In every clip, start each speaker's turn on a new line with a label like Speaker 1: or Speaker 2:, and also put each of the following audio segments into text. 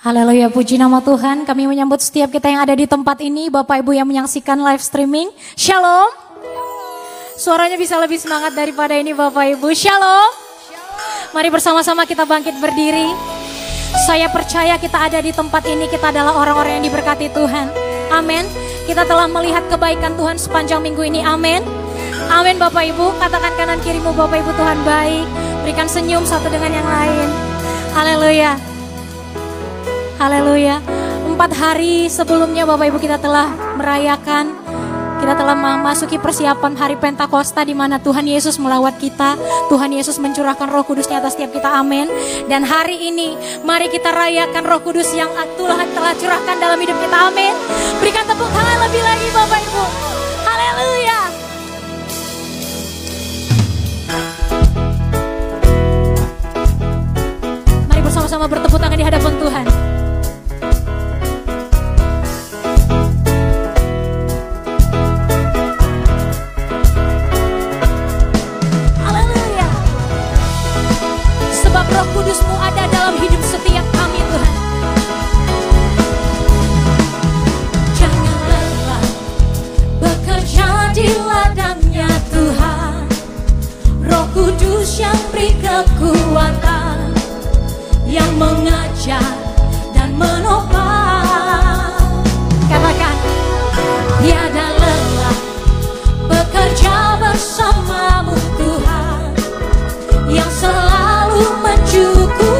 Speaker 1: Haleluya, puji nama Tuhan. Kami menyambut setiap kita yang ada di tempat ini, Bapak Ibu yang menyaksikan live streaming. Shalom. Suaranya bisa lebih semangat daripada ini Bapak Ibu. Shalom. Mari bersama-sama kita bangkit berdiri. Saya percaya kita ada di tempat ini, kita adalah orang-orang yang diberkati Tuhan. Amin. Kita telah melihat kebaikan Tuhan sepanjang minggu ini. Amin. Amin Bapak Ibu. Katakan kanan kirimu Bapak Ibu Tuhan baik. Berikan senyum satu dengan yang lain. Haleluya. Haleluya. Empat hari sebelumnya Bapak Ibu kita telah merayakan kita telah memasuki persiapan hari Pentakosta di mana Tuhan Yesus melawat kita. Tuhan Yesus mencurahkan roh kudusnya atas setiap kita. Amin. Dan hari ini mari kita rayakan roh kudus yang Tuhan telah curahkan dalam hidup kita. Amin. Berikan tepuk tangan lebih lagi Bapak Ibu. Haleluya. Mari bersama-sama bertepuk tangan di hadapan Tuhan. Kudusmu ada dalam hidup setiap kami Tuhan. Jangan lelah bekerja di ladangnya Tuhan. Roh kudus yang beri kekuatan, yang mengajar dan menopang. Katakan, tiada lelah bekerja bersamamu Tuhan, yang selalu you.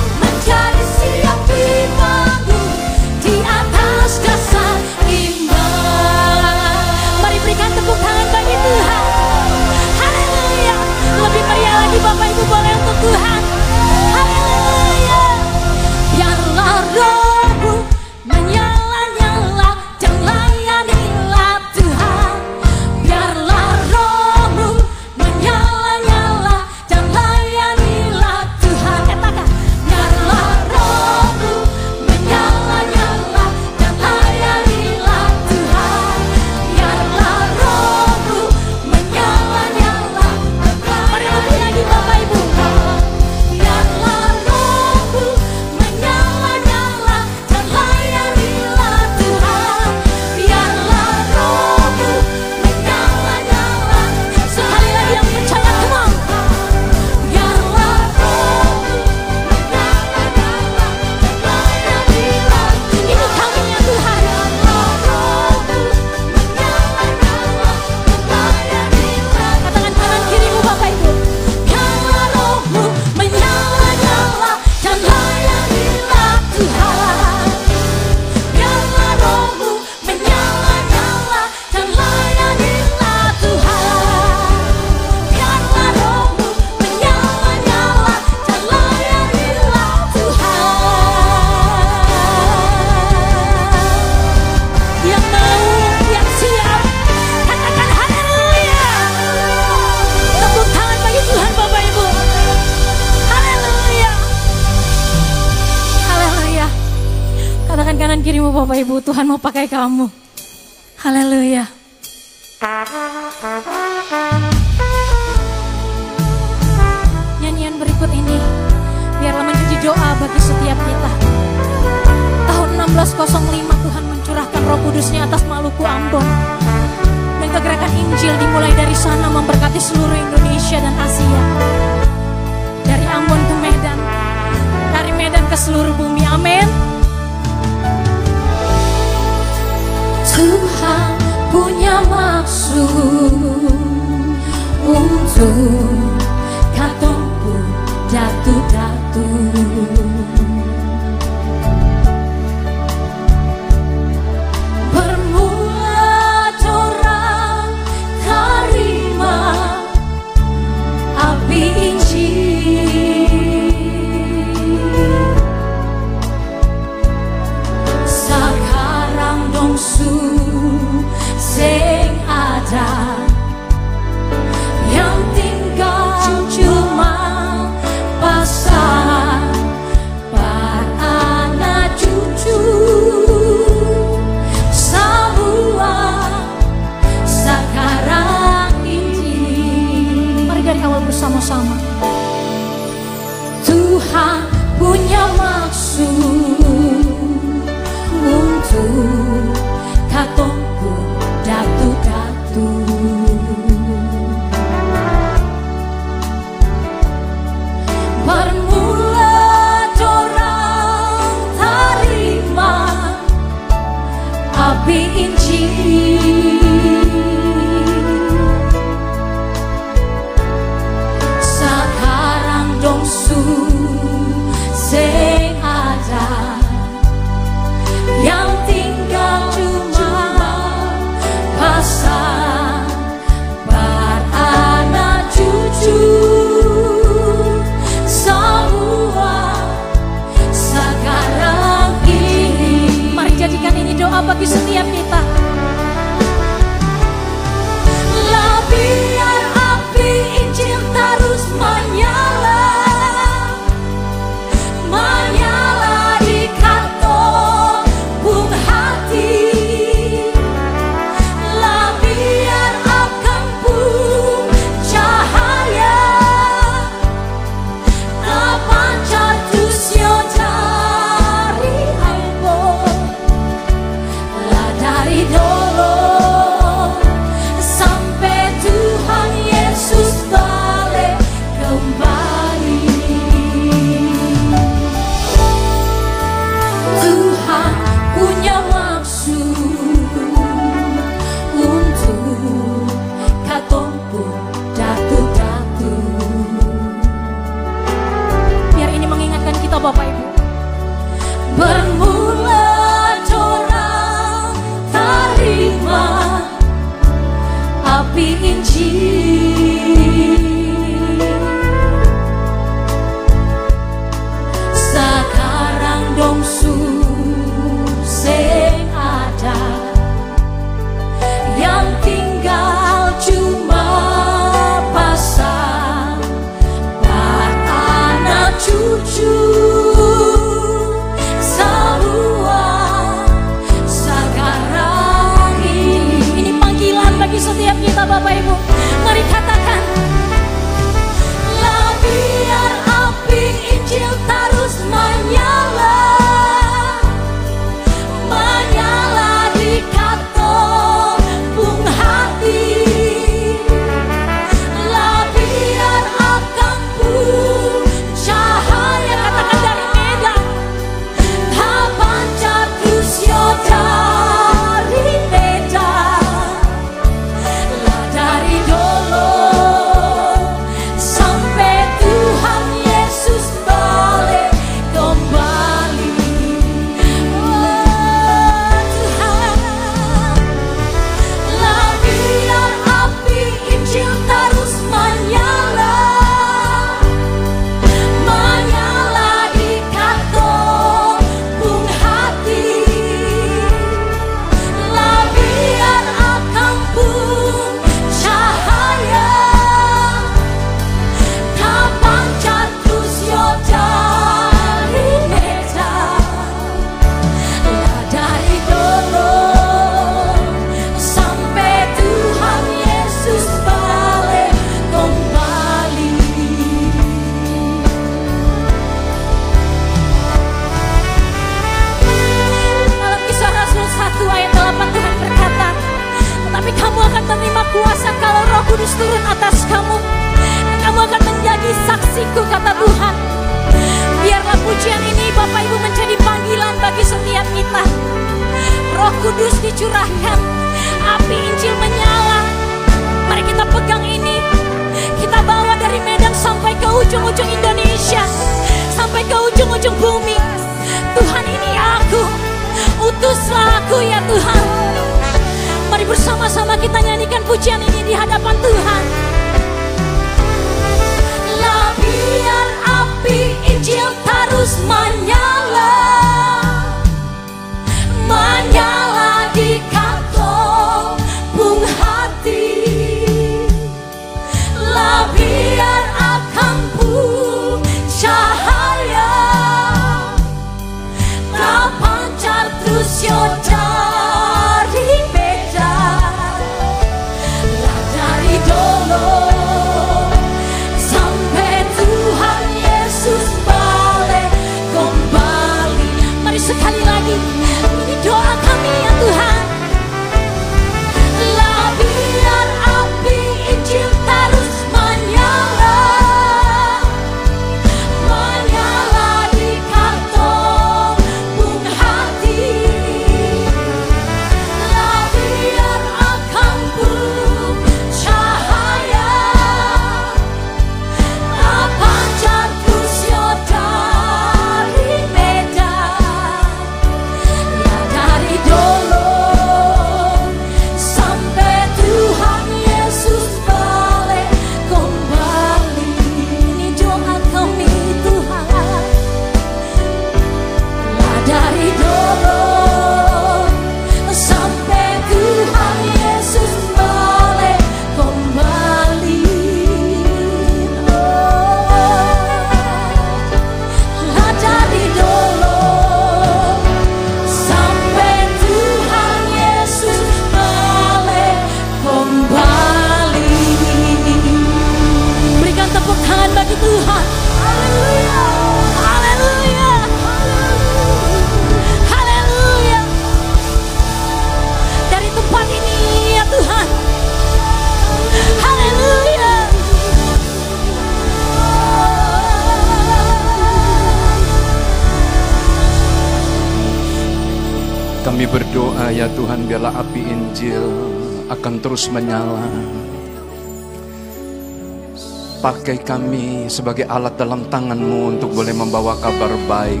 Speaker 1: Pakai kami
Speaker 2: sebagai alat dalam tanganmu untuk boleh membawa kabar baik.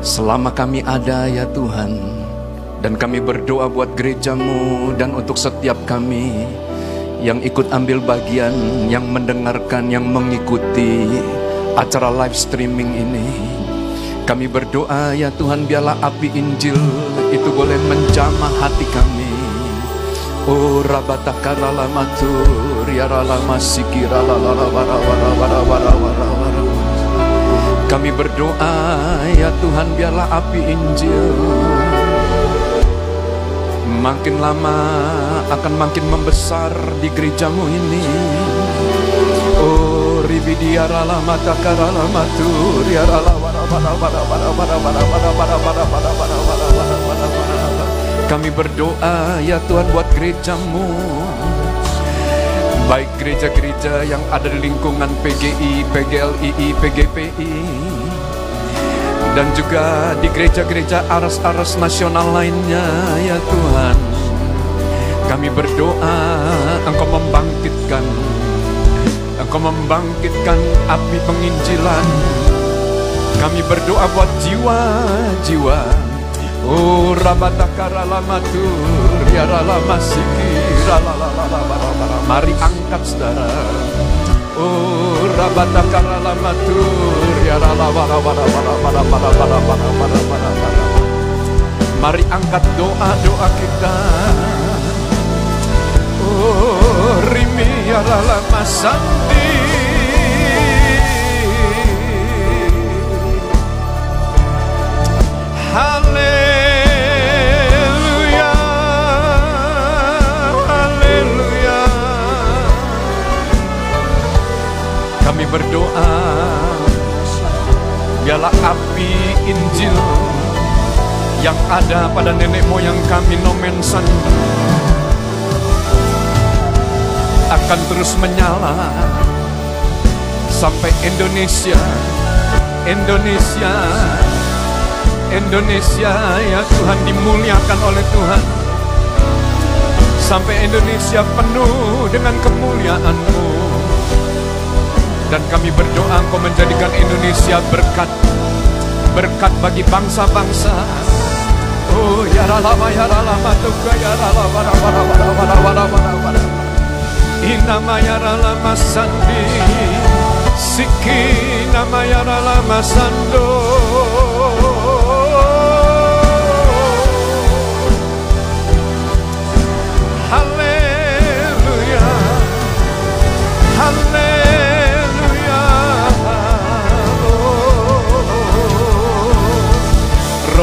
Speaker 2: Selama kami ada ya Tuhan. Dan kami berdoa buat gerejamu dan untuk setiap kami yang ikut ambil bagian, yang mendengarkan, yang mengikuti acara live streaming ini. Kami berdoa ya Tuhan biarlah api Injil itu boleh menjamah hati kami. Oh rabatakara lamatur ya ralama sikira lalara Kami berdoa ya Tuhan biarlah api Injil makin lama akan makin membesar di gerejamu ini. Oh ribidiara lama takara lama tur ya rala bara bara bara bara bara bara bara bara bara bara bara bara bara bara bara Kami berdoa ya Tuhan buat gerejamu. Baik gereja-gereja yang ada di lingkungan PGI, PGLII, PGPI dan juga di gereja-gereja aras-aras nasional lainnya ya Tuhan. Kami berdoa Engkau membangkitkan Engkau membangkitkan api penginjilan. Kami berdoa buat jiwa-jiwa Oh rabatakara lamatu Mari angkat saudara Oh rabatakara lamatu Mari angkat doa-doa kita Oh rimi ya yaralama santi Hallelujah berdoa Biarlah api Injil Yang ada pada nenek moyang kami Nomen Sandi akan terus menyala sampai Indonesia, Indonesia, Indonesia ya Tuhan dimuliakan oleh Tuhan. Sampai Indonesia penuh dengan kemuliaan-Mu. Dan kami berdoa Engkau menjadikan Indonesia berkat berkat bagi bangsa-bangsa. Oh ya lama ya lama tuka ya lama bara bara bara bara bara bara bara. Inama ya lama sandi siki nama ya lama sando.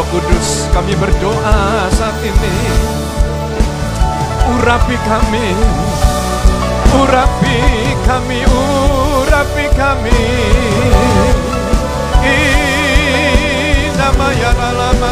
Speaker 2: Kudus kami berdoa saat ini. Urapi kami Urapi kami Urapi kami. Inama ya lama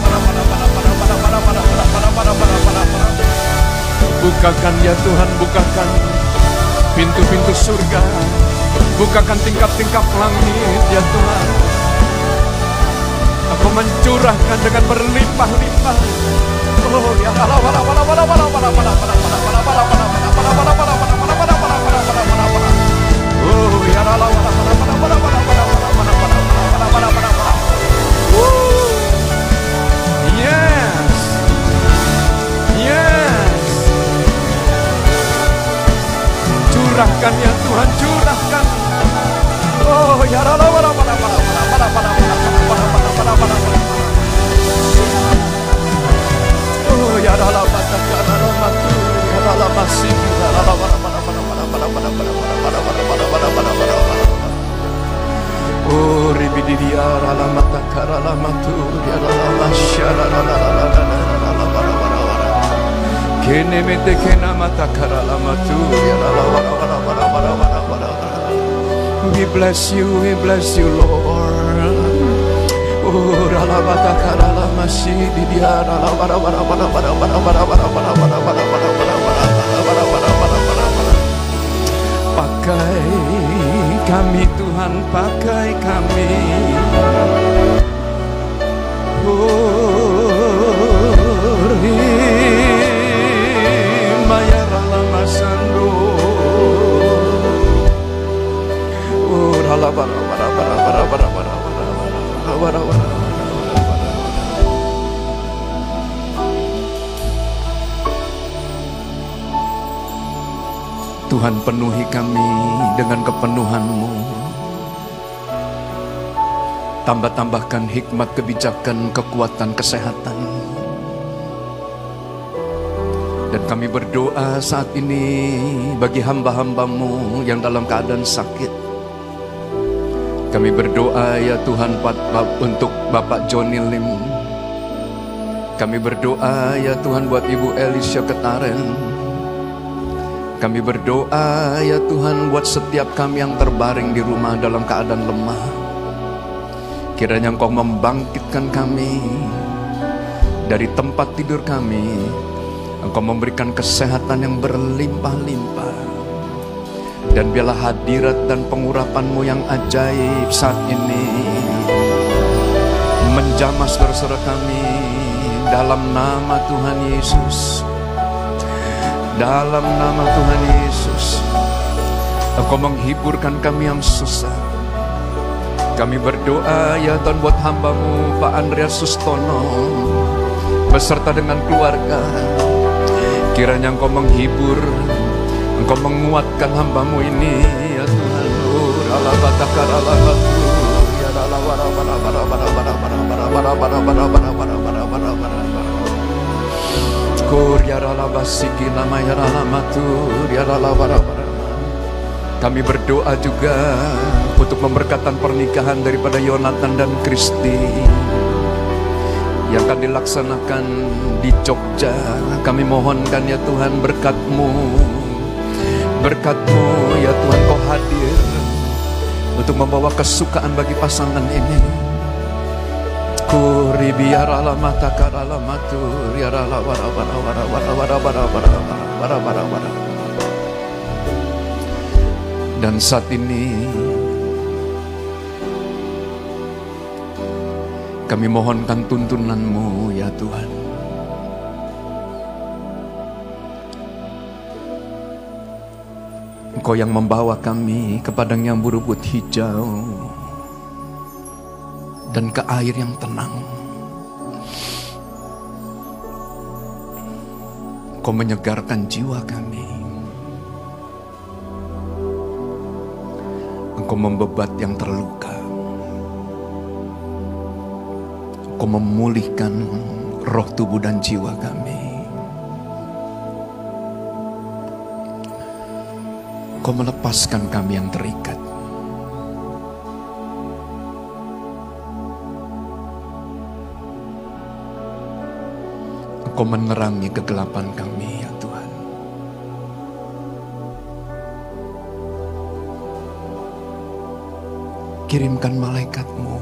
Speaker 2: Bukakan ya Tuhan, bukakan pintu-pintu surga Bukakan tingkap-tingkap langit ya Tuhan Aku mencurahkan dengan berlimpah-limpah Oh ya Allah wala wala wala wala wala wala wala wala wala wala wala wala wala wala Curahkan ya Tuhan curahkan Oh ya wala wala wala wala wala wala wala wala Oh ya ya dalam masih ya dalam mana mana mana mana mana mana mana mana mana mana mana mana mana mana Oh dalam mata dalam mata ya dalam masya dalam dalam dalam mana mana mana Kene mete kena mata mata ya mana We bless you, we bless you, Lord. Oh, karala masih di dia Pakai kami Tuhan, pakai kami. Oh, Oh, Tuhan penuhi kami dengan kepenuhan-Mu. Tambah-tambahkan hikmat, kebijakan, kekuatan, kesehatan. Kami berdoa saat ini bagi hamba-hambamu yang dalam keadaan sakit. Kami berdoa ya Tuhan untuk Bapak Joni Lim. Kami berdoa ya Tuhan buat Ibu Elisha Ketaren. Kami berdoa ya Tuhan buat setiap kami yang terbaring di rumah dalam keadaan lemah. Kiranya Engkau membangkitkan kami dari tempat tidur kami. Engkau memberikan kesehatan yang berlimpah-limpah. Dan biarlah hadirat dan pengurapanmu yang ajaib saat ini menjamah saudara-saudara kami dalam nama Tuhan Yesus. Dalam nama Tuhan Yesus. Engkau menghiburkan kami yang susah. Kami berdoa ya Tuhan buat hambamu Pak Andreas Sustono beserta dengan keluarga. Kiranya Engkau menghibur, Engkau menguatkan hambamu ini ya Tuhan. Kami berdoa juga untuk memberkatan pernikahan daripada Yonatan dan Kristi yang akan dilaksanakan di Jogja. Kami mohonkan ya Tuhan berkatmu, berkatmu ya Tuhan kau hadir untuk membawa kesukaan bagi pasangan ini. Kuri biarala mata karala matur biarala wara wara wara wara wara wara wara wara wara wara dan saat ini kami mohonkan tuntunanmu ya Tuhan. Engkau yang membawa kami ke padang yang berubut hijau dan ke air yang tenang. Engkau menyegarkan jiwa kami. Engkau membebat yang terluka. Engkau memulihkan roh tubuh dan jiwa kami. Engkau melepaskan kami yang terikat. Engkau menerangi kegelapan kami ya Tuhan. Kirimkan malaikatmu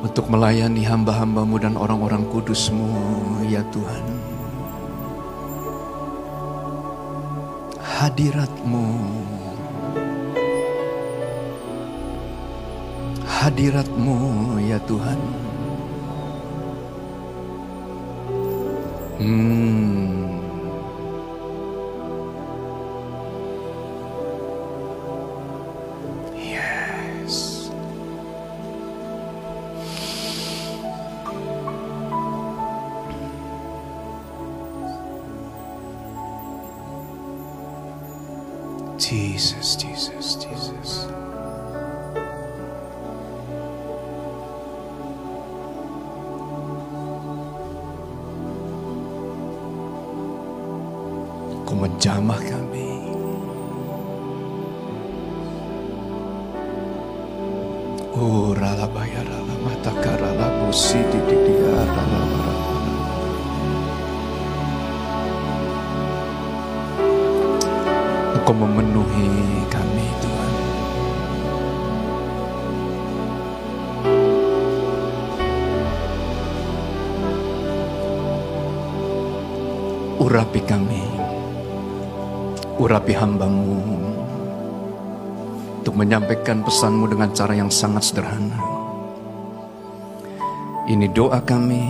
Speaker 2: untuk melayani hamba-hambamu dan orang-orang kudusmu ya Tuhan. Hadiratmu hadiratmu ya Tuhan. Hmm. Menyampaikan pesanmu dengan cara yang sangat sederhana. Ini doa kami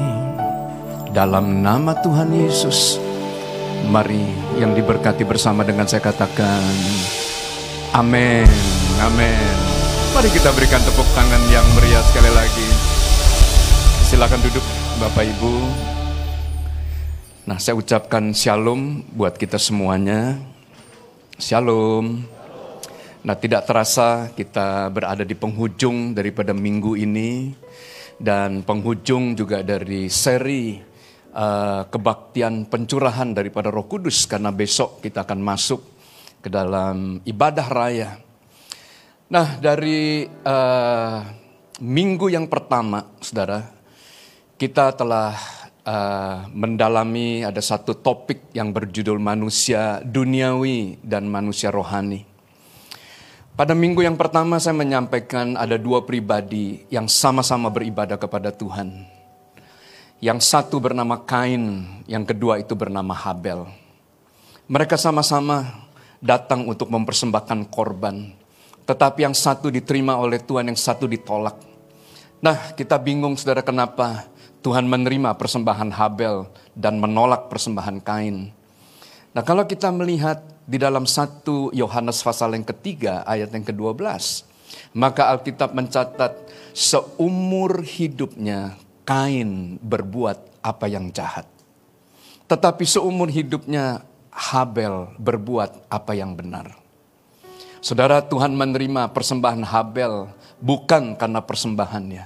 Speaker 2: dalam nama Tuhan Yesus. Mari yang diberkati bersama dengan saya katakan Amin, amin. Mari kita berikan tepuk tangan yang meriah sekali lagi. Silakan duduk Bapak Ibu. Nah, saya ucapkan shalom buat kita semuanya. Shalom. Nah, tidak terasa kita berada di penghujung daripada minggu ini dan penghujung juga dari seri uh, kebaktian pencurahan daripada Roh Kudus karena besok kita akan masuk ke dalam ibadah raya. Nah, dari uh, minggu yang pertama, Saudara, kita telah uh, mendalami ada satu topik yang berjudul manusia duniawi dan manusia rohani. Pada minggu yang pertama saya menyampaikan ada dua pribadi yang sama-sama beribadah kepada Tuhan. Yang satu bernama Kain, yang kedua itu bernama Habel. Mereka sama-sama datang untuk mempersembahkan korban. Tetapi yang satu diterima oleh Tuhan, yang satu ditolak. Nah kita bingung saudara kenapa Tuhan menerima persembahan Habel dan menolak persembahan Kain. Nah kalau kita melihat di dalam satu Yohanes pasal yang ketiga ayat yang ke-12. Maka Alkitab mencatat seumur hidupnya Kain berbuat apa yang jahat. Tetapi seumur hidupnya Habel berbuat apa yang benar. Saudara Tuhan menerima persembahan Habel bukan karena persembahannya.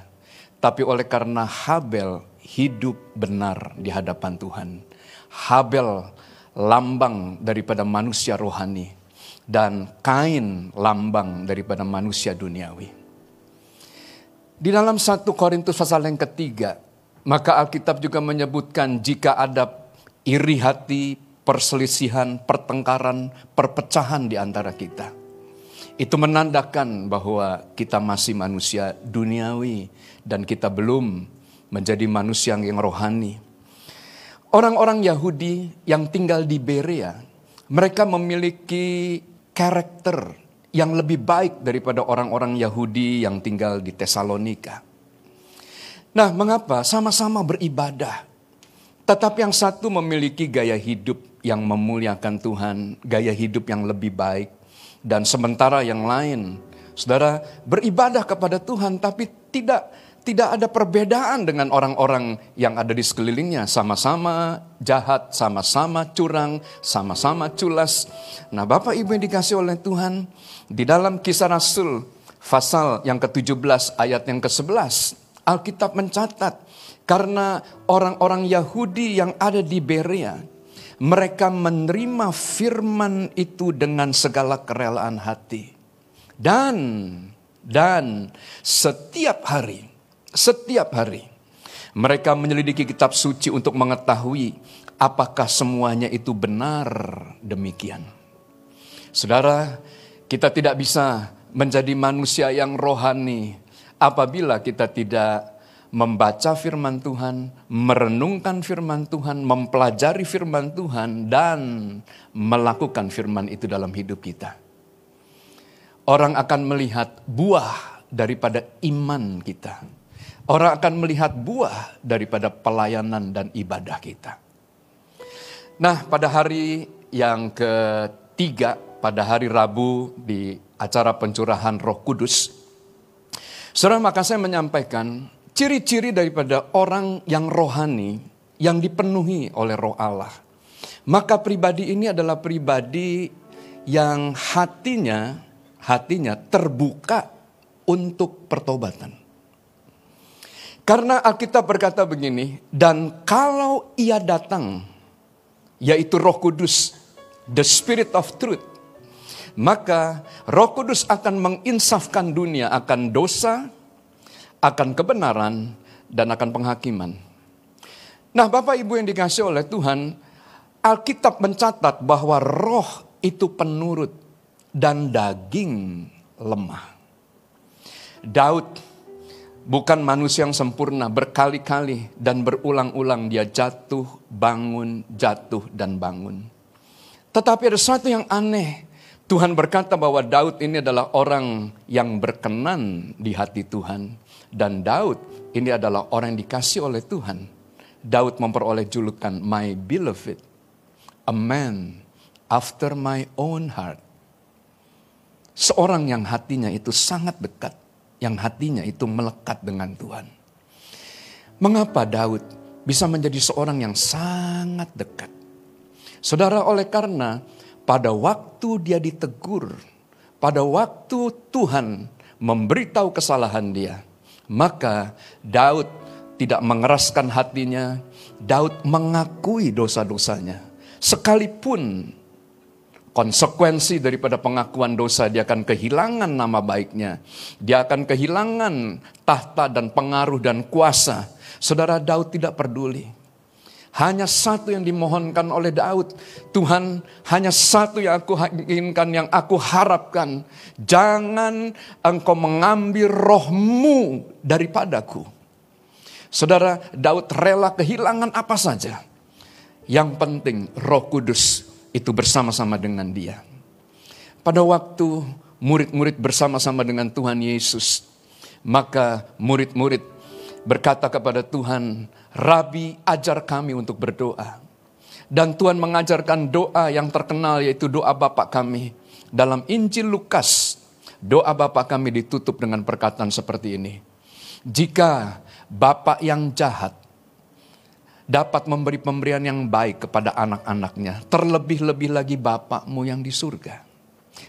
Speaker 2: Tapi oleh karena Habel hidup benar di hadapan Tuhan. Habel lambang daripada manusia rohani. Dan Kain lambang daripada manusia duniawi. Di dalam satu Korintus pasal yang ketiga, maka Alkitab juga menyebutkan jika ada iri hati, perselisihan, pertengkaran, perpecahan di antara kita. Itu menandakan bahwa kita masih manusia duniawi dan kita belum menjadi manusia yang rohani. Orang-orang Yahudi yang tinggal di Berea, mereka memiliki karakter yang lebih baik daripada orang-orang Yahudi yang tinggal di Tesalonika. Nah, mengapa sama-sama beribadah, tetapi yang satu memiliki gaya hidup yang memuliakan Tuhan, gaya hidup yang lebih baik, dan sementara yang lain, saudara beribadah kepada Tuhan, tapi tidak tidak ada perbedaan dengan orang-orang yang ada di sekelilingnya. Sama-sama jahat, sama-sama curang, sama-sama culas. Nah Bapak Ibu yang dikasih oleh Tuhan, di dalam kisah Rasul, pasal yang ke-17 ayat yang ke-11, Alkitab mencatat, karena orang-orang Yahudi yang ada di Berea, mereka menerima firman itu dengan segala kerelaan hati. Dan, dan setiap hari, setiap hari. Mereka menyelidiki kitab suci untuk mengetahui apakah semuanya itu benar demikian. Saudara, kita tidak bisa menjadi manusia yang rohani apabila kita tidak membaca firman Tuhan, merenungkan firman Tuhan, mempelajari firman Tuhan, dan melakukan firman itu dalam hidup kita. Orang akan melihat buah daripada iman kita Orang akan melihat buah daripada pelayanan dan ibadah kita. Nah, pada hari yang ketiga, pada hari Rabu di acara pencurahan Roh Kudus, Saudara, maka saya menyampaikan ciri-ciri daripada orang yang rohani yang dipenuhi oleh Roh Allah. Maka pribadi ini adalah pribadi yang hatinya hatinya terbuka untuk pertobatan. Karena Alkitab berkata begini, dan kalau ia datang, yaitu roh kudus, the spirit of truth, maka roh kudus akan menginsafkan dunia akan dosa, akan kebenaran, dan akan penghakiman. Nah Bapak Ibu yang dikasih oleh Tuhan, Alkitab mencatat bahwa roh itu penurut dan daging lemah. Daud bukan manusia yang sempurna, berkali-kali dan berulang-ulang dia jatuh, bangun, jatuh, dan bangun. Tetapi ada sesuatu yang aneh. Tuhan berkata bahwa Daud ini adalah orang yang berkenan di hati Tuhan. Dan Daud ini adalah orang yang dikasih oleh Tuhan. Daud memperoleh julukan my beloved, a man after my own heart. Seorang yang hatinya itu sangat dekat yang hatinya itu melekat dengan Tuhan. Mengapa Daud bisa menjadi seorang yang sangat dekat? Saudara, oleh karena pada waktu dia ditegur, pada waktu Tuhan memberitahu kesalahan dia, maka Daud tidak mengeraskan hatinya, Daud mengakui dosa-dosanya. Sekalipun konsekuensi daripada pengakuan dosa, dia akan kehilangan nama baiknya. Dia akan kehilangan tahta dan pengaruh dan kuasa. Saudara Daud tidak peduli. Hanya satu yang dimohonkan oleh Daud. Tuhan hanya satu yang aku inginkan, yang aku harapkan. Jangan engkau mengambil rohmu daripadaku. Saudara Daud rela kehilangan apa saja. Yang penting roh kudus itu bersama-sama dengan dia. Pada waktu murid-murid bersama-sama dengan Tuhan Yesus, maka murid-murid berkata kepada Tuhan, Rabi, ajar kami untuk berdoa. Dan Tuhan mengajarkan doa yang terkenal yaitu doa Bapak kami. Dalam Injil Lukas, doa Bapak kami ditutup dengan perkataan seperti ini. Jika Bapak yang jahat dapat memberi pemberian yang baik kepada anak-anaknya, terlebih-lebih lagi Bapakmu yang di surga.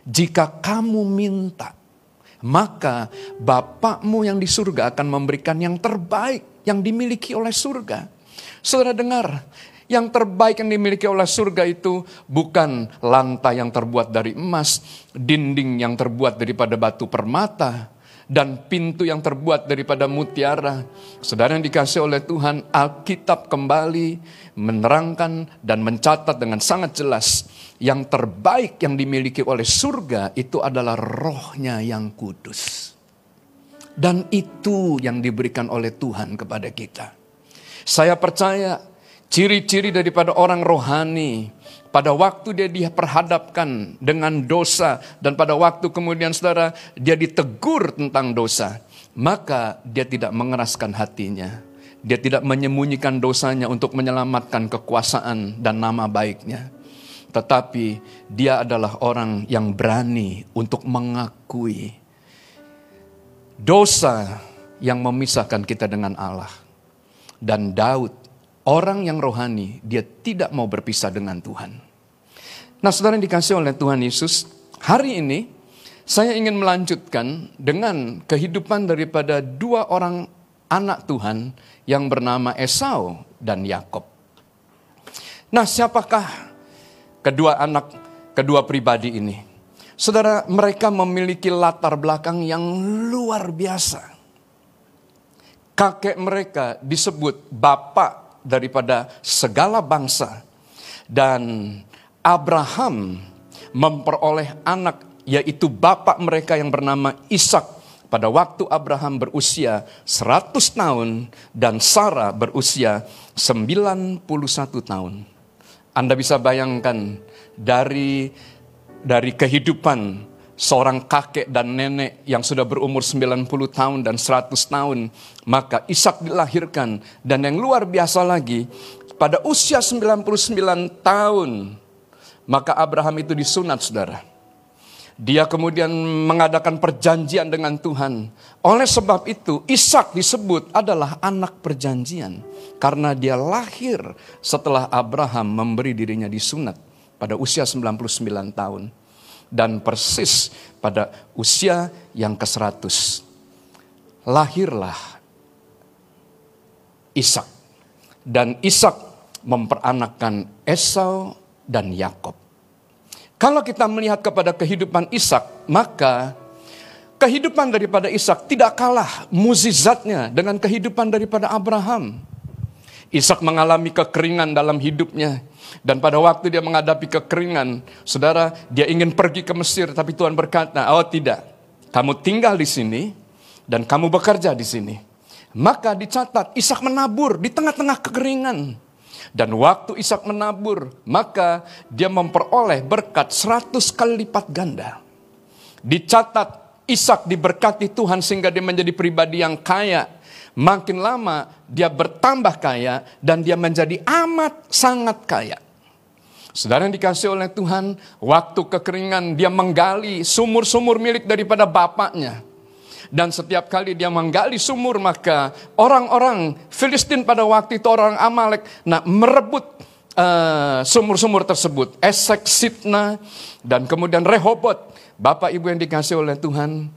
Speaker 2: Jika kamu minta, maka Bapakmu yang di surga akan memberikan yang terbaik yang dimiliki oleh surga. Saudara dengar, yang terbaik yang dimiliki oleh surga itu bukan lantai yang terbuat dari emas, dinding yang terbuat daripada batu permata, dan pintu yang terbuat daripada mutiara. Saudara yang dikasih oleh Tuhan, Alkitab kembali menerangkan dan mencatat dengan sangat jelas yang terbaik yang dimiliki oleh surga itu adalah rohnya yang kudus. Dan itu yang diberikan oleh Tuhan kepada kita. Saya percaya ciri-ciri daripada orang rohani pada waktu dia diperhadapkan dengan dosa dan pada waktu kemudian saudara dia ditegur tentang dosa, maka dia tidak mengeraskan hatinya. Dia tidak menyembunyikan dosanya untuk menyelamatkan kekuasaan dan nama baiknya. Tetapi dia adalah orang yang berani untuk mengakui dosa yang memisahkan kita dengan Allah. Dan Daud, orang yang rohani, dia tidak mau berpisah dengan Tuhan. Nah saudara yang dikasih oleh Tuhan Yesus, hari ini saya ingin melanjutkan dengan kehidupan daripada dua orang anak Tuhan yang bernama Esau dan Yakob. Nah siapakah kedua anak, kedua pribadi ini? Saudara, mereka memiliki latar belakang yang luar biasa. Kakek mereka disebut bapak daripada segala bangsa. Dan Abraham memperoleh anak yaitu bapak mereka yang bernama Ishak pada waktu Abraham berusia 100 tahun dan Sarah berusia 91 tahun. Anda bisa bayangkan dari dari kehidupan seorang kakek dan nenek yang sudah berumur 90 tahun dan 100 tahun. Maka Ishak dilahirkan dan yang luar biasa lagi pada usia 99 tahun maka Abraham itu disunat saudara. Dia kemudian mengadakan perjanjian dengan Tuhan. Oleh sebab itu, Ishak disebut adalah anak perjanjian. Karena dia lahir setelah Abraham memberi dirinya disunat pada usia 99 tahun. Dan persis pada usia yang ke-100. Lahirlah Ishak. Dan Ishak memperanakkan Esau dan Yakob. Kalau kita melihat kepada kehidupan Ishak, maka kehidupan daripada Ishak tidak kalah muzizatnya dengan kehidupan daripada Abraham. Ishak mengalami kekeringan dalam hidupnya. Dan pada waktu dia menghadapi kekeringan, saudara, dia ingin pergi ke Mesir, tapi Tuhan berkata, "Oh, tidak, kamu tinggal di sini dan kamu bekerja di sini." Maka dicatat, Ishak menabur di tengah-tengah kekeringan. Dan waktu Ishak menabur, maka dia memperoleh berkat seratus kali lipat ganda. Dicatat, Ishak diberkati Tuhan sehingga dia menjadi pribadi yang kaya. Makin lama dia bertambah kaya dan dia menjadi amat sangat kaya. Saudara yang dikasih oleh Tuhan, waktu kekeringan dia menggali sumur-sumur milik daripada bapaknya. Dan setiap kali dia menggali sumur maka orang-orang Filistin pada waktu itu orang Amalek nah merebut uh, sumur-sumur tersebut. Esek, Sitna, dan kemudian Rehobot. Bapak ibu yang dikasih oleh Tuhan,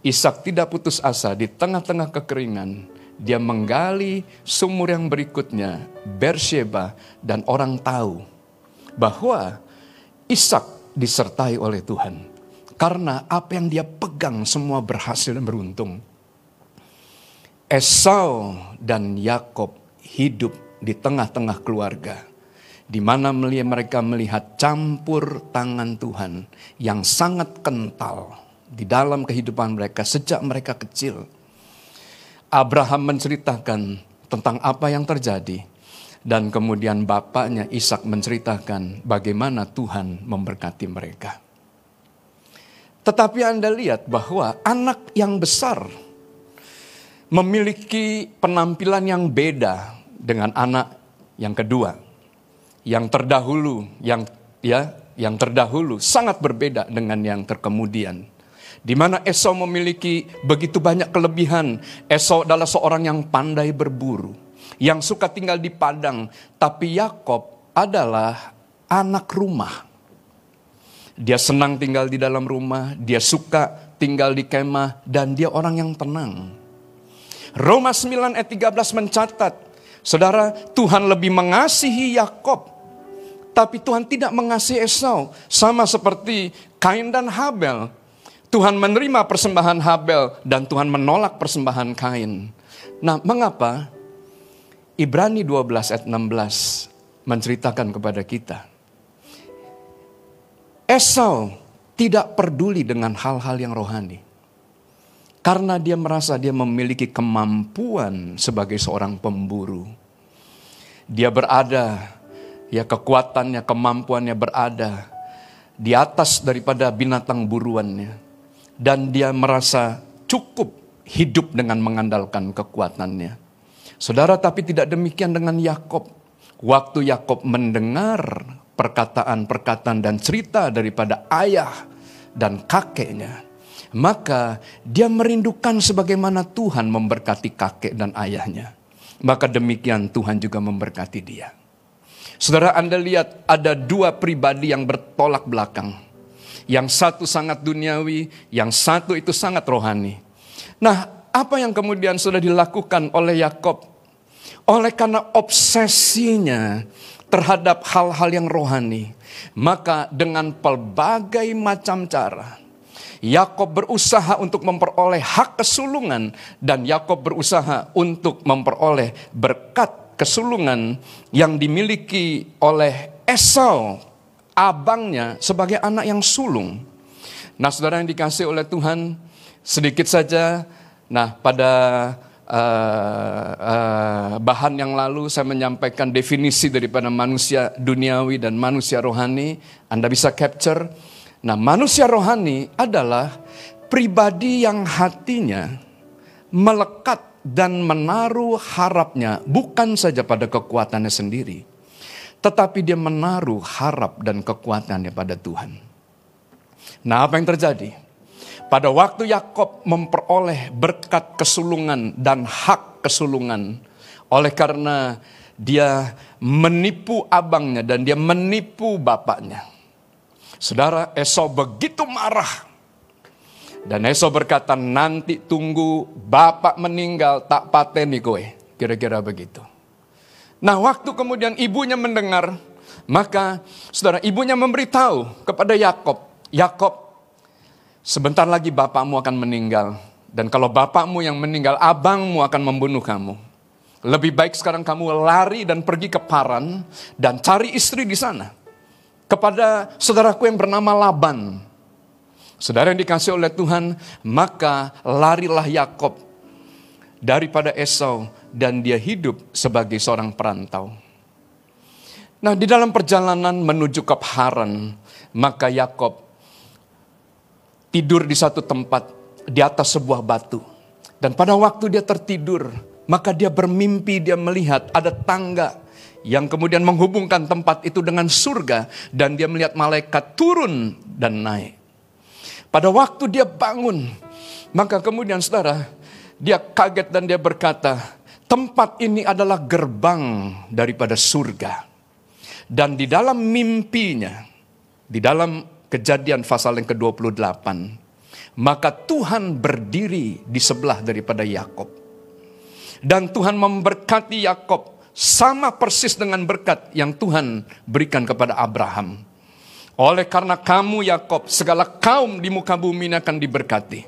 Speaker 2: Ishak tidak putus asa di tengah-tengah kekeringan. Dia menggali sumur yang berikutnya, Bersheba, dan orang tahu bahwa Ishak disertai oleh Tuhan. Karena apa yang dia pegang semua berhasil dan beruntung. Esau dan Yakob hidup di tengah-tengah keluarga. Di mana mereka melihat campur tangan Tuhan yang sangat kental di dalam kehidupan mereka sejak mereka kecil. Abraham menceritakan tentang apa yang terjadi dan kemudian bapaknya Ishak menceritakan bagaimana Tuhan memberkati mereka. Tetapi Anda lihat bahwa anak yang besar memiliki penampilan yang beda dengan anak yang kedua. Yang terdahulu, yang ya, yang terdahulu sangat berbeda dengan yang terkemudian. Di mana Esau memiliki begitu banyak kelebihan. Esau adalah seorang yang pandai berburu, yang suka tinggal di padang, tapi Yakob adalah anak rumah. Dia senang tinggal di dalam rumah, dia suka tinggal di kemah, dan dia orang yang tenang. Roma 9 ayat 13 mencatat, Saudara, Tuhan lebih mengasihi Yakob, tapi Tuhan tidak mengasihi Esau, sama seperti Kain dan Habel. Tuhan menerima persembahan Habel dan Tuhan menolak persembahan Kain. Nah, mengapa? Ibrani 12 ayat 16 menceritakan kepada kita. Esau tidak peduli dengan hal-hal yang rohani. Karena dia merasa dia memiliki kemampuan sebagai seorang pemburu. Dia berada, ya kekuatannya, kemampuannya berada di atas daripada binatang buruannya. Dan dia merasa cukup hidup dengan mengandalkan kekuatannya. Saudara, tapi tidak demikian dengan Yakob. Waktu Yakob mendengar perkataan-perkataan dan cerita daripada ayah dan kakeknya, maka dia merindukan sebagaimana Tuhan memberkati kakek dan ayahnya. Maka demikian Tuhan juga memberkati dia. Saudara Anda lihat ada dua pribadi yang bertolak belakang. Yang satu sangat duniawi, yang satu itu sangat rohani. Nah, apa yang kemudian sudah dilakukan oleh Yakob? Oleh karena obsesinya terhadap hal-hal yang rohani. Maka dengan pelbagai macam cara, Yakob berusaha untuk memperoleh hak kesulungan dan Yakob berusaha untuk memperoleh berkat kesulungan yang dimiliki oleh Esau, abangnya sebagai anak yang sulung. Nah, saudara yang dikasih oleh Tuhan, sedikit saja. Nah, pada uh, uh, bahan yang lalu saya menyampaikan definisi daripada manusia duniawi dan manusia rohani. Anda bisa capture. Nah, manusia rohani adalah pribadi yang hatinya melekat dan menaruh harapnya bukan saja pada kekuatannya sendiri, tetapi dia menaruh harap dan kekuatannya pada Tuhan. Nah, apa yang terjadi? Pada waktu Yakob memperoleh berkat kesulungan dan hak kesulungan, oleh karena dia menipu abangnya dan dia menipu bapaknya. Saudara Esau begitu marah. Dan Esau berkata, nanti tunggu bapak meninggal tak pateni kowe. Kira-kira begitu. Nah waktu kemudian ibunya mendengar, maka saudara ibunya memberitahu kepada Yakob, Yakob Sebentar lagi bapakmu akan meninggal. Dan kalau bapakmu yang meninggal, abangmu akan membunuh kamu. Lebih baik sekarang kamu lari dan pergi ke Paran dan cari istri di sana. Kepada saudaraku yang bernama Laban. Saudara yang dikasih oleh Tuhan, maka larilah Yakob daripada Esau dan dia hidup sebagai seorang perantau. Nah, di dalam perjalanan menuju ke Haran, maka Yakob tidur di satu tempat di atas sebuah batu. Dan pada waktu dia tertidur, maka dia bermimpi, dia melihat ada tangga yang kemudian menghubungkan tempat itu dengan surga dan dia melihat malaikat turun dan naik. Pada waktu dia bangun, maka kemudian saudara, dia kaget dan dia berkata, tempat ini adalah gerbang daripada surga. Dan di dalam mimpinya, di dalam Kejadian pasal yang ke-28. Maka Tuhan berdiri di sebelah daripada Yakob. Dan Tuhan memberkati Yakob sama persis dengan berkat yang Tuhan berikan kepada Abraham. Oleh karena kamu Yakob, segala kaum di muka bumi ini akan diberkati.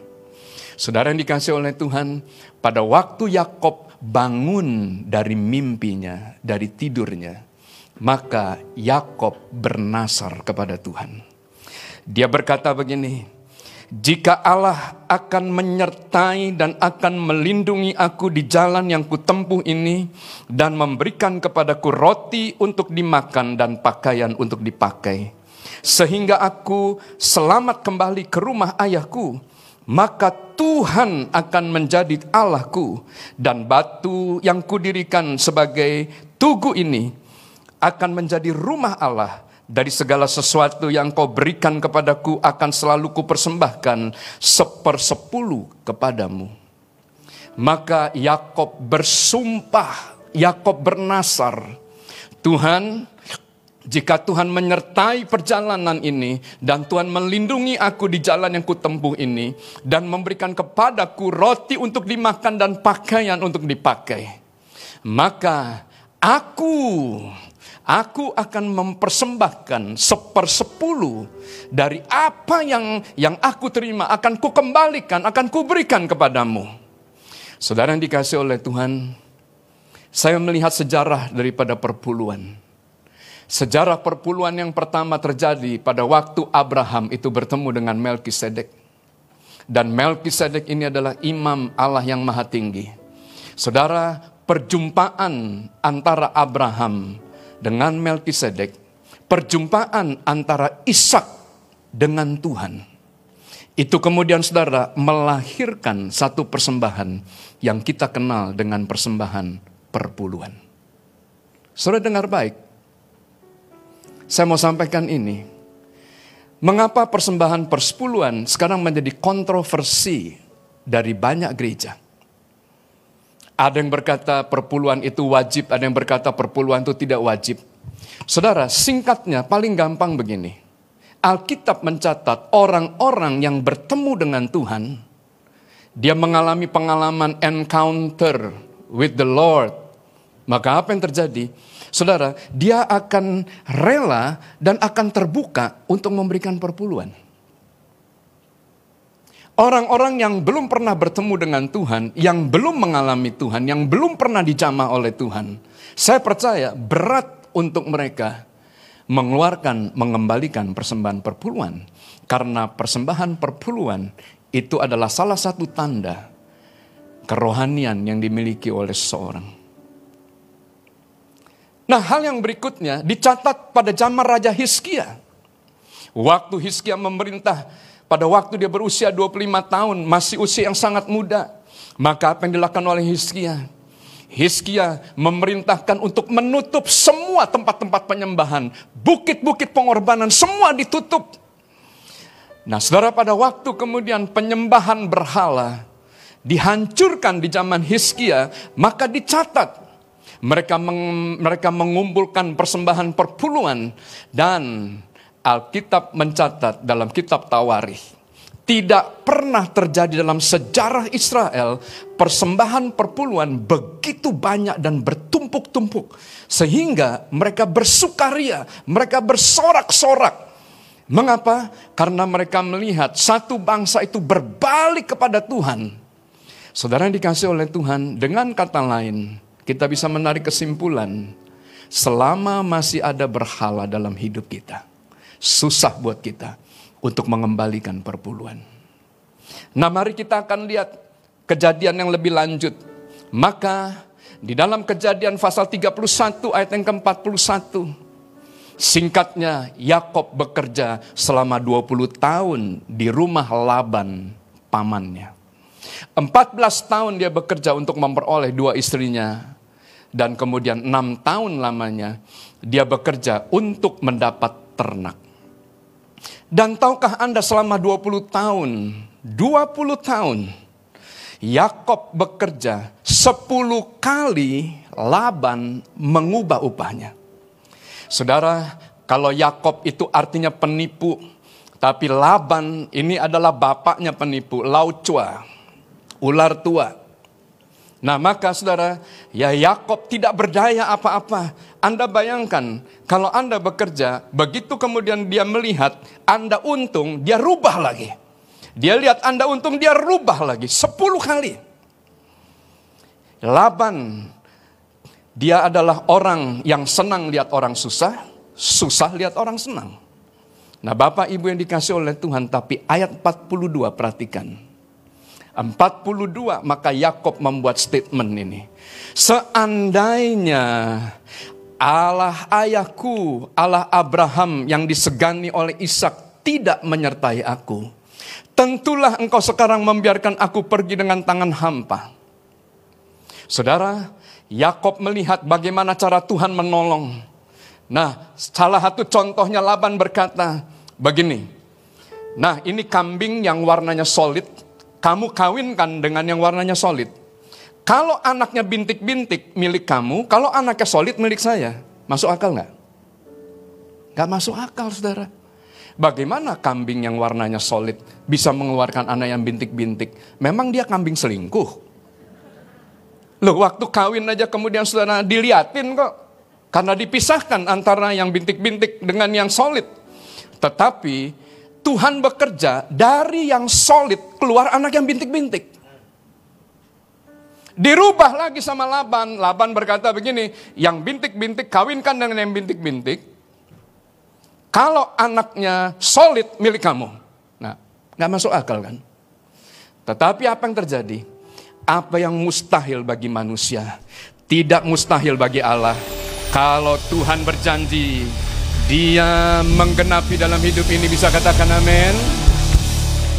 Speaker 2: Saudara yang dikasih oleh Tuhan, pada waktu Yakob bangun dari mimpinya, dari tidurnya, maka Yakob bernasar kepada Tuhan. Dia berkata begini, jika Allah akan menyertai dan akan melindungi aku di jalan yang kutempuh ini dan memberikan kepadaku roti untuk dimakan dan pakaian untuk dipakai, sehingga aku selamat kembali ke rumah ayahku, maka Tuhan akan menjadi Allahku dan batu yang kudirikan sebagai tugu ini akan menjadi rumah Allah dari segala sesuatu yang kau berikan kepadaku akan selalu kupersembahkan sepersepuluh kepadamu. Maka Yakob bersumpah, Yakob bernasar, Tuhan jika Tuhan menyertai perjalanan ini dan Tuhan melindungi aku di jalan yang kutempuh ini dan memberikan kepadaku roti untuk dimakan dan pakaian untuk dipakai, maka aku aku akan mempersembahkan sepersepuluh dari apa yang yang aku terima akan kukembalikan, akan kuberikan kepadamu. Saudara yang dikasih oleh Tuhan, saya melihat sejarah daripada perpuluhan. Sejarah perpuluhan yang pertama terjadi pada waktu Abraham itu bertemu dengan Melkisedek. Dan Melkisedek ini adalah imam Allah yang maha tinggi. Saudara, perjumpaan antara Abraham dengan Melkisedek, perjumpaan antara Ishak dengan Tuhan. Itu kemudian saudara melahirkan satu persembahan yang kita kenal dengan persembahan perpuluhan. Saudara dengar baik, saya mau sampaikan ini. Mengapa persembahan persepuluhan sekarang menjadi kontroversi dari banyak gereja? Ada yang berkata perpuluhan itu wajib, ada yang berkata perpuluhan itu tidak wajib. Saudara, singkatnya paling gampang begini. Alkitab mencatat orang-orang yang bertemu dengan Tuhan, dia mengalami pengalaman encounter with the Lord. Maka apa yang terjadi? Saudara, dia akan rela dan akan terbuka untuk memberikan perpuluhan. Orang-orang yang belum pernah bertemu dengan Tuhan, yang belum mengalami Tuhan, yang belum pernah dijamah oleh Tuhan, saya percaya berat untuk mereka mengeluarkan, mengembalikan persembahan perpuluhan. Karena persembahan perpuluhan itu adalah salah satu tanda kerohanian yang dimiliki oleh seseorang. Nah hal yang berikutnya dicatat pada zaman Raja Hizkia. Waktu Hizkia memerintah pada waktu dia berusia 25 tahun, masih usia yang sangat muda. Maka apa yang dilakukan oleh Hizkia? Hizkia memerintahkan untuk menutup semua tempat-tempat penyembahan. Bukit-bukit pengorbanan semua ditutup. Nah saudara pada waktu kemudian penyembahan berhala dihancurkan di zaman Hizkia, maka dicatat mereka meng, mereka mengumpulkan persembahan perpuluhan dan Alkitab mencatat dalam kitab Tawarikh tidak pernah terjadi dalam sejarah Israel persembahan perpuluhan begitu banyak dan bertumpuk-tumpuk sehingga mereka bersukaria, mereka bersorak-sorak. Mengapa? Karena mereka melihat satu bangsa itu berbalik kepada Tuhan. Saudara yang dikasih oleh Tuhan, dengan kata lain, kita bisa menarik kesimpulan, selama masih ada berhala dalam hidup kita, susah buat kita untuk mengembalikan perpuluhan. Nah mari kita akan lihat kejadian yang lebih lanjut. Maka di dalam kejadian pasal 31 ayat yang ke-41, singkatnya Yakob bekerja selama 20 tahun di rumah Laban pamannya. 14 tahun dia bekerja untuk memperoleh dua istrinya dan kemudian enam tahun lamanya dia bekerja untuk mendapat ternak. Dan tahukah Anda selama 20 tahun, 20 tahun, Yakob bekerja 10 kali Laban mengubah upahnya. Saudara, kalau Yakob itu artinya penipu, tapi Laban ini adalah bapaknya penipu, laucua, ular tua. Nah maka saudara, ya Yakob tidak berdaya apa-apa. Anda bayangkan, kalau Anda bekerja, begitu kemudian dia melihat Anda untung, dia rubah lagi. Dia lihat Anda untung, dia rubah lagi. Sepuluh kali. Laban, dia adalah orang yang senang lihat orang susah, susah lihat orang senang. Nah Bapak Ibu yang dikasih oleh Tuhan, tapi ayat 42 perhatikan. 42 maka Yakob membuat statement ini. Seandainya Allah ayahku, Allah Abraham yang disegani oleh Ishak tidak menyertai aku, Tentulah engkau sekarang membiarkan aku pergi dengan tangan hampa. Saudara, Yakob melihat bagaimana cara Tuhan menolong. Nah, salah satu contohnya Laban berkata begini. Nah, ini kambing yang warnanya solid, kamu kawinkan dengan yang warnanya solid. Kalau anaknya bintik-bintik milik kamu, kalau anaknya solid milik saya. Masuk akal nggak? Nggak masuk akal, saudara. Bagaimana kambing yang warnanya solid bisa mengeluarkan anak yang bintik-bintik? Memang dia kambing selingkuh. Loh waktu kawin aja kemudian saudara diliatin kok. Karena dipisahkan antara yang bintik-bintik dengan yang solid. Tetapi Tuhan bekerja dari yang solid keluar anak yang bintik-bintik. Dirubah lagi sama Laban. Laban berkata begini, yang bintik-bintik kawinkan dengan yang bintik-bintik. Kalau anaknya solid milik kamu. Nah, nggak masuk akal kan? Tetapi apa yang terjadi? Apa yang mustahil bagi manusia, tidak mustahil bagi Allah. Kalau Tuhan berjanji, dia menggenapi dalam hidup ini bisa katakan amin.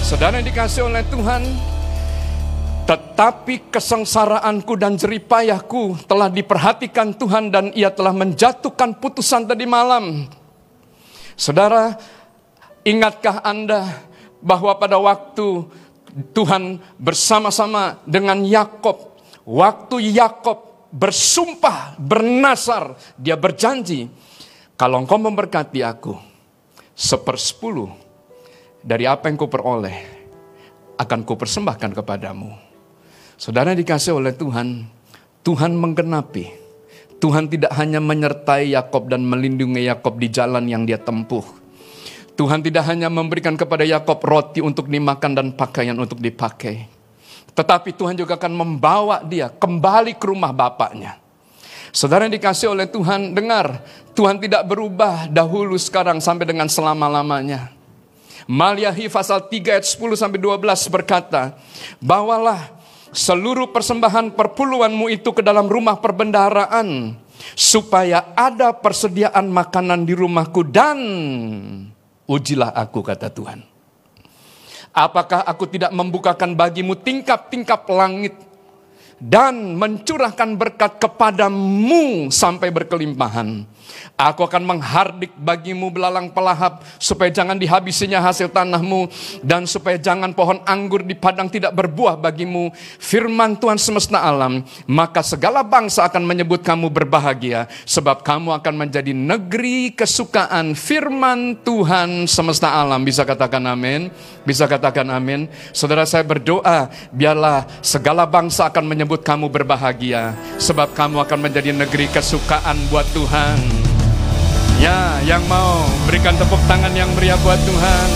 Speaker 2: Saudara yang dikasih oleh Tuhan, tetapi kesengsaraanku dan jeripayahku telah diperhatikan Tuhan dan ia telah menjatuhkan putusan tadi malam. Saudara, ingatkah Anda bahwa pada waktu Tuhan bersama-sama dengan Yakob. Waktu Yakob bersumpah, bernasar, dia berjanji, kalau engkau memberkati aku, sepersepuluh dari apa yang kau peroleh, akan kau persembahkan kepadamu. Saudara dikasih oleh Tuhan, Tuhan menggenapi. Tuhan tidak hanya menyertai Yakob dan melindungi Yakob di jalan yang dia tempuh. Tuhan tidak hanya memberikan kepada Yakob roti untuk dimakan dan pakaian untuk dipakai. Tetapi Tuhan juga akan membawa dia kembali ke rumah bapaknya. Saudara yang dikasih oleh Tuhan, dengar, Tuhan tidak berubah dahulu sekarang sampai dengan selama-lamanya. Maliahi pasal 3 ayat 10 sampai 12 berkata, Bawalah seluruh persembahan perpuluhanmu itu ke dalam rumah perbendaharaan, supaya ada persediaan makanan di rumahku dan Ujilah aku, kata Tuhan. Apakah aku tidak membukakan bagimu tingkap-tingkap langit dan mencurahkan berkat kepadamu sampai berkelimpahan. Aku akan menghardik bagimu belalang pelahap supaya jangan dihabisinya hasil tanahmu dan supaya jangan pohon anggur di padang tidak berbuah bagimu. Firman Tuhan semesta alam, maka segala bangsa akan menyebut kamu berbahagia sebab kamu akan menjadi negeri kesukaan firman Tuhan semesta alam. Bisa katakan amin? Bisa katakan amin? Saudara saya berdoa, biarlah segala bangsa akan menyebut kamu berbahagia sebab kamu akan menjadi negeri kesukaan buat Tuhan. Ya, yang mau berikan tepuk tangan yang meriah buat Tuhan.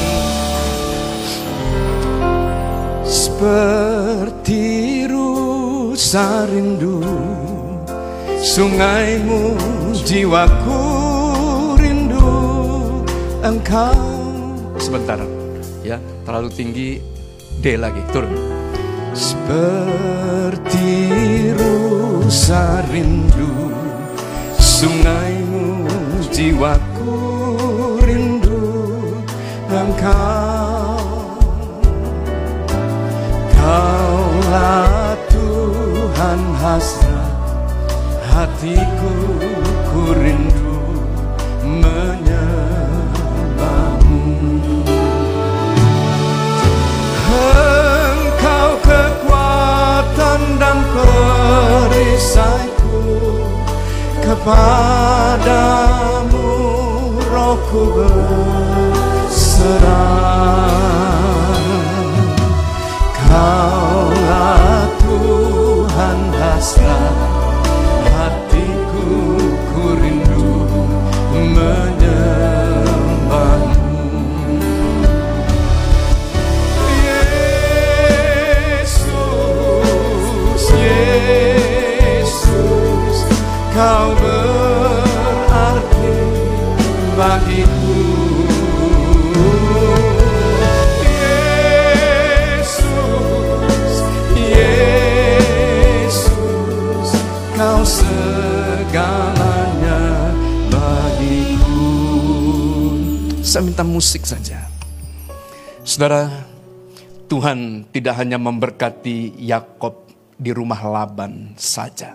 Speaker 2: Seperti rusa rindu Sungaimu jiwaku rindu Engkau Sebentar ya terlalu tinggi D lagi turun Seperti rusa rindu Sungaimu jiwaku rindu engkau. Kaulah Tuhan hasrat hatiku perisaiku. Kepadamu rohku berserah. Kaulah Tuhan hasrat minta musik saja Saudara Tuhan tidak hanya memberkati Yakob di rumah Laban saja.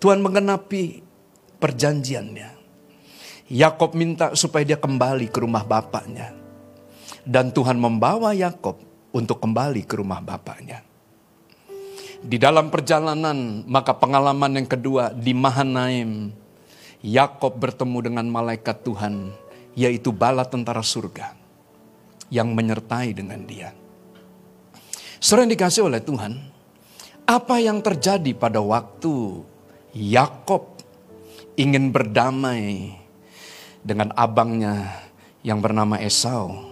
Speaker 2: Tuhan mengenapi perjanjiannya. Yakob minta supaya dia kembali ke rumah bapaknya. Dan Tuhan membawa Yakob untuk kembali ke rumah bapaknya. Di dalam perjalanan, maka pengalaman yang kedua di Mahanaim, Yakob bertemu dengan malaikat Tuhan, yaitu bala tentara surga yang menyertai dengan dia. Sering dikasih oleh Tuhan, apa yang terjadi pada waktu Yakob ingin berdamai dengan abangnya yang bernama Esau.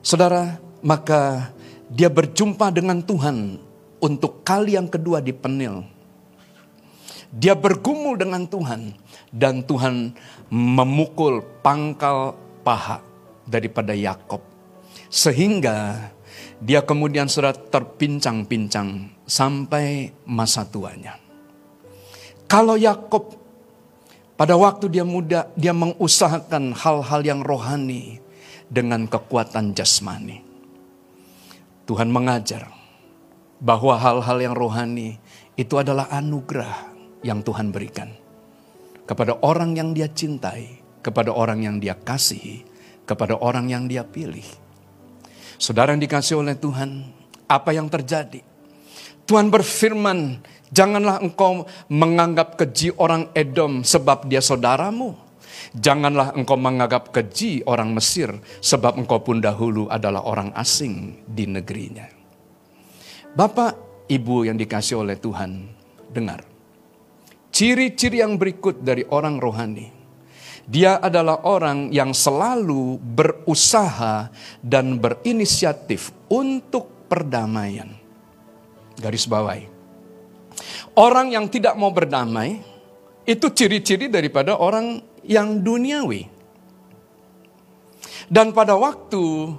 Speaker 2: Saudara, maka dia berjumpa dengan Tuhan untuk kali yang kedua di penil. Dia bergumul dengan Tuhan dan Tuhan memukul pangkal paha daripada Yakob. Sehingga dia kemudian sudah terpincang-pincang sampai masa tuanya. Kalau Yakob pada waktu dia muda, dia mengusahakan hal-hal yang rohani dengan kekuatan jasmani. Tuhan mengajar bahwa hal-hal yang rohani itu adalah anugerah yang Tuhan berikan kepada orang yang dia cintai, kepada orang yang dia kasihi, kepada orang yang dia pilih. Saudara yang dikasih oleh Tuhan, apa yang terjadi? Tuhan berfirman, Janganlah engkau menganggap keji orang Edom sebab dia saudaramu. Janganlah engkau menganggap keji orang Mesir sebab engkau pun dahulu adalah orang asing di negerinya. Bapak, Ibu yang dikasih oleh Tuhan, dengar. Ciri-ciri yang berikut dari orang rohani. Dia adalah orang yang selalu berusaha dan berinisiatif untuk perdamaian. Garis bawahi Orang yang tidak mau berdamai itu ciri-ciri daripada orang yang duniawi. Dan pada waktu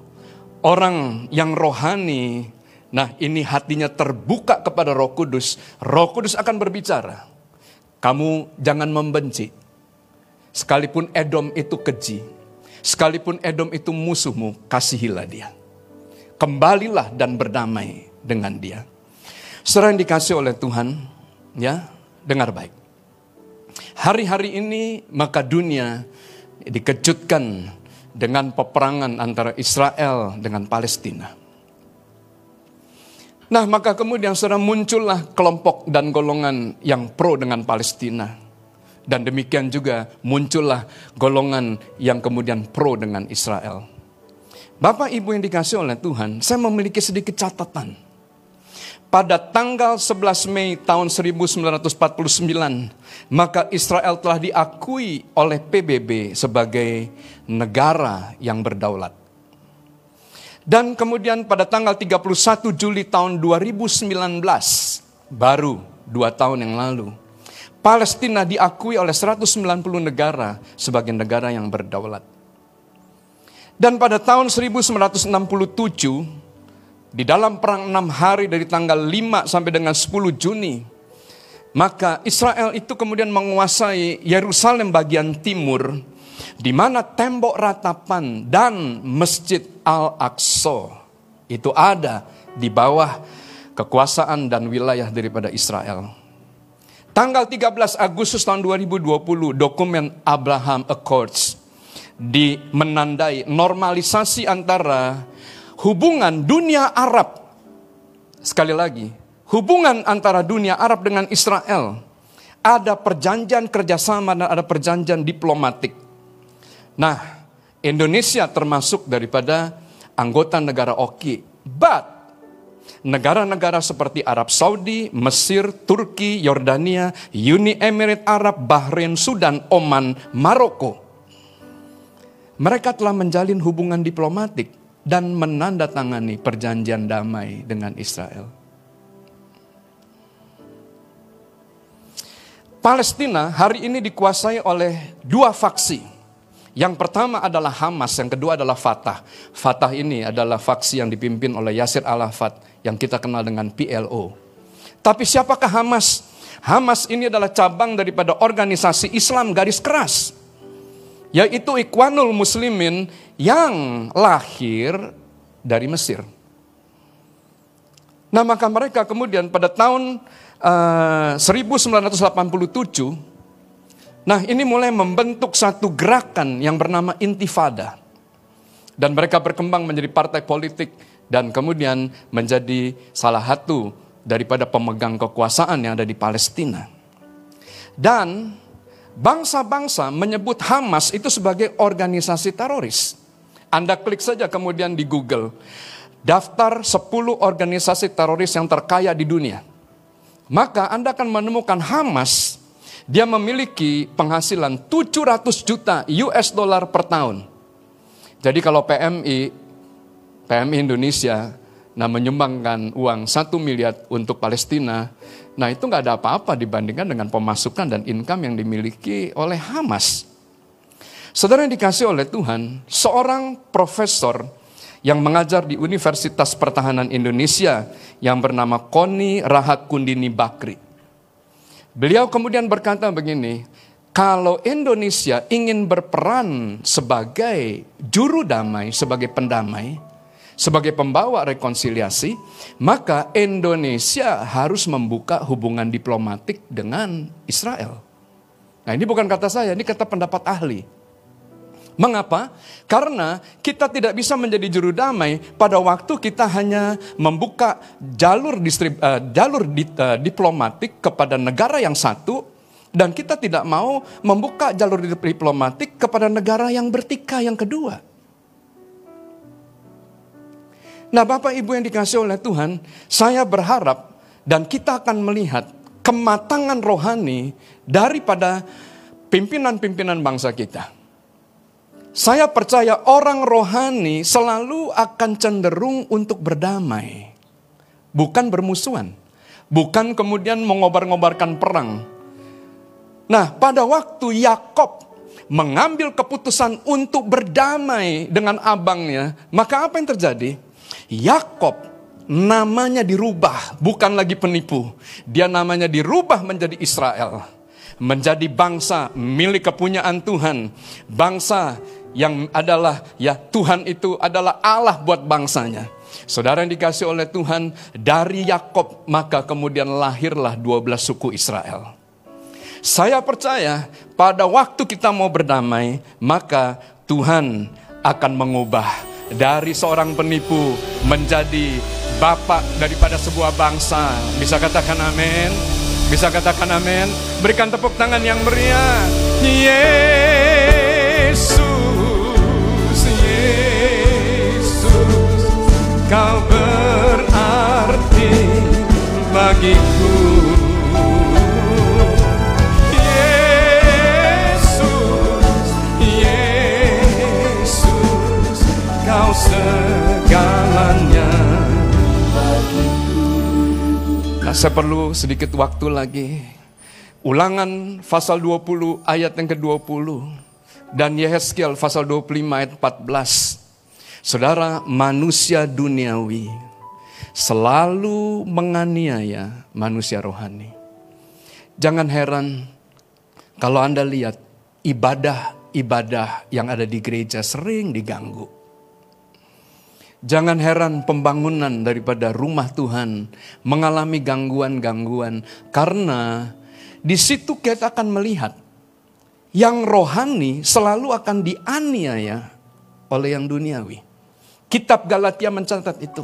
Speaker 2: orang yang rohani, nah ini hatinya terbuka kepada Roh Kudus, Roh Kudus akan berbicara. Kamu jangan membenci. Sekalipun Edom itu keji, sekalipun Edom itu musuhmu, kasihilah dia. Kembalilah dan berdamai dengan dia. Serang dikasih oleh Tuhan, Ya, dengar baik. Hari-hari ini maka dunia dikejutkan dengan peperangan antara Israel dengan Palestina. Nah, maka kemudian sudah muncullah kelompok dan golongan yang pro dengan Palestina. Dan demikian juga muncullah golongan yang kemudian pro dengan Israel. Bapak Ibu yang dikasih oleh Tuhan, saya memiliki sedikit catatan pada tanggal 11 Mei tahun 1949, maka Israel telah diakui oleh PBB sebagai negara yang berdaulat. Dan kemudian pada tanggal 31 Juli tahun 2019, baru dua tahun yang lalu, Palestina diakui oleh 190 negara sebagai negara yang berdaulat. Dan pada tahun 1967, di dalam perang enam hari dari tanggal 5 sampai dengan 10 Juni, maka Israel itu kemudian menguasai Yerusalem bagian timur, di mana tembok ratapan dan Masjid Al-Aqsa itu ada di bawah kekuasaan dan wilayah daripada Israel. Tanggal 13 Agustus tahun 2020, dokumen Abraham Accords di menandai normalisasi antara hubungan dunia Arab, sekali lagi, hubungan antara dunia Arab dengan Israel, ada perjanjian kerjasama dan ada perjanjian diplomatik. Nah, Indonesia termasuk daripada anggota negara OKI. But, negara-negara seperti Arab Saudi, Mesir, Turki, Yordania, Uni Emirat Arab, Bahrain, Sudan, Oman, Maroko. Mereka telah menjalin hubungan diplomatik dan menandatangani perjanjian damai dengan Israel. Palestina hari ini dikuasai oleh dua faksi. Yang pertama adalah Hamas, yang kedua adalah Fatah. Fatah ini adalah faksi yang dipimpin oleh Yasir Arafat yang kita kenal dengan PLO. Tapi siapakah Hamas? Hamas ini adalah cabang daripada organisasi Islam garis keras yaitu Ikhwanul Muslimin yang lahir dari Mesir. Nah maka mereka kemudian pada tahun uh, 1987, nah ini mulai membentuk satu gerakan yang bernama Intifada. Dan mereka berkembang menjadi partai politik dan kemudian menjadi salah satu daripada pemegang kekuasaan yang ada di Palestina. Dan bangsa-bangsa menyebut Hamas itu sebagai organisasi teroris. Anda klik saja kemudian di Google, daftar 10 organisasi teroris yang terkaya di dunia. Maka Anda akan menemukan Hamas, dia memiliki penghasilan 700 juta US dollar per tahun. Jadi kalau PMI, PMI Indonesia, nah menyumbangkan uang satu miliar untuk Palestina, nah itu nggak ada apa-apa dibandingkan dengan pemasukan dan income yang dimiliki oleh Hamas. Saudara yang dikasih oleh Tuhan, seorang profesor yang mengajar di Universitas Pertahanan Indonesia yang bernama Koni Rahat Kundini Bakri. Beliau kemudian berkata begini, kalau Indonesia ingin berperan sebagai juru damai, sebagai pendamai, sebagai pembawa rekonsiliasi, maka Indonesia harus membuka hubungan diplomatik dengan Israel. Nah, ini bukan kata saya, ini kata pendapat ahli. Mengapa? Karena kita tidak bisa menjadi juru damai pada waktu kita hanya membuka jalur distrib, uh, jalur di, uh, diplomatik kepada negara yang satu dan kita tidak mau membuka jalur diplomatik kepada negara yang bertika yang kedua. Nah Bapak Ibu yang dikasih oleh Tuhan, saya berharap dan kita akan melihat kematangan rohani daripada pimpinan-pimpinan bangsa kita. Saya percaya orang rohani selalu akan cenderung untuk berdamai. Bukan bermusuhan. Bukan kemudian mengobar-ngobarkan perang Nah, pada waktu Yakob mengambil keputusan untuk berdamai dengan abangnya, maka apa yang terjadi? Yakob namanya dirubah, bukan lagi penipu. Dia namanya dirubah menjadi Israel. Menjadi bangsa milik kepunyaan Tuhan. Bangsa yang adalah ya Tuhan itu adalah Allah buat bangsanya. Saudara yang dikasih oleh Tuhan dari Yakob maka kemudian lahirlah 12 suku Israel. Saya percaya pada waktu kita mau berdamai, maka Tuhan akan mengubah dari seorang penipu menjadi bapak daripada sebuah bangsa. Bisa katakan amin? Bisa katakan amin? Berikan tepuk tangan yang meriah. Yesus, kau berarti bagiku. segalanya Nah saya perlu sedikit waktu lagi Ulangan pasal 20 ayat yang ke-20 dan Yehezkiel pasal 25 ayat 14. Saudara, manusia duniawi selalu menganiaya manusia rohani. Jangan heran kalau Anda lihat ibadah-ibadah yang ada di gereja sering diganggu. Jangan heran pembangunan daripada rumah Tuhan mengalami gangguan-gangguan karena di situ kita akan melihat yang rohani selalu akan dianiaya oleh yang duniawi. Kitab Galatia mencatat itu.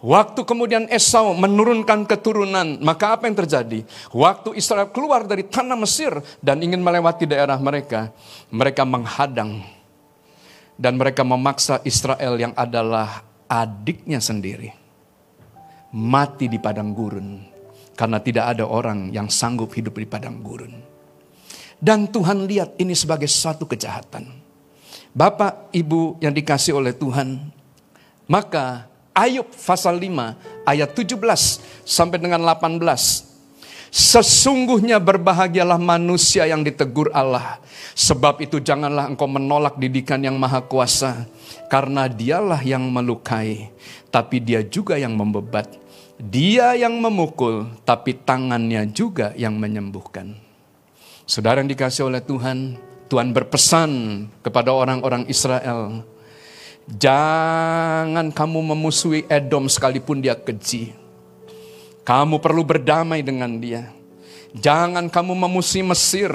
Speaker 2: Waktu kemudian Esau menurunkan keturunan, maka apa yang terjadi? Waktu Israel keluar dari tanah Mesir dan ingin melewati daerah mereka, mereka menghadang dan mereka memaksa Israel yang adalah adiknya sendiri mati di padang gurun karena tidak ada orang yang sanggup hidup di padang gurun. Dan Tuhan lihat ini sebagai suatu kejahatan. Bapak, Ibu yang dikasih oleh Tuhan, maka Ayub pasal 5 ayat 17 sampai dengan 18 Sesungguhnya berbahagialah manusia yang ditegur Allah. Sebab itu janganlah engkau menolak didikan yang maha kuasa. Karena dialah yang melukai, tapi dia juga yang membebat. Dia yang memukul, tapi tangannya juga yang menyembuhkan. Saudara yang dikasih oleh Tuhan, Tuhan berpesan kepada orang-orang Israel. Jangan kamu memusuhi Edom sekalipun dia keji. Kamu perlu berdamai dengan dia. Jangan kamu memusuhi Mesir.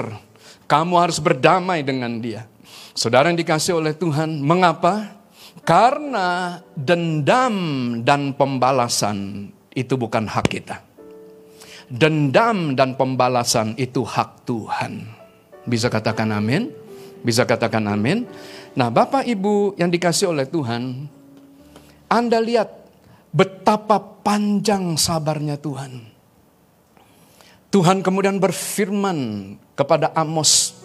Speaker 2: Kamu harus berdamai dengan dia. Saudara yang dikasih oleh Tuhan, mengapa? Karena dendam dan pembalasan itu bukan hak kita. Dendam dan pembalasan itu hak Tuhan. Bisa katakan amin? Bisa katakan amin? Nah, Bapak Ibu yang dikasih oleh Tuhan, Anda lihat betapa panjang sabarnya Tuhan. Tuhan kemudian berfirman kepada Amos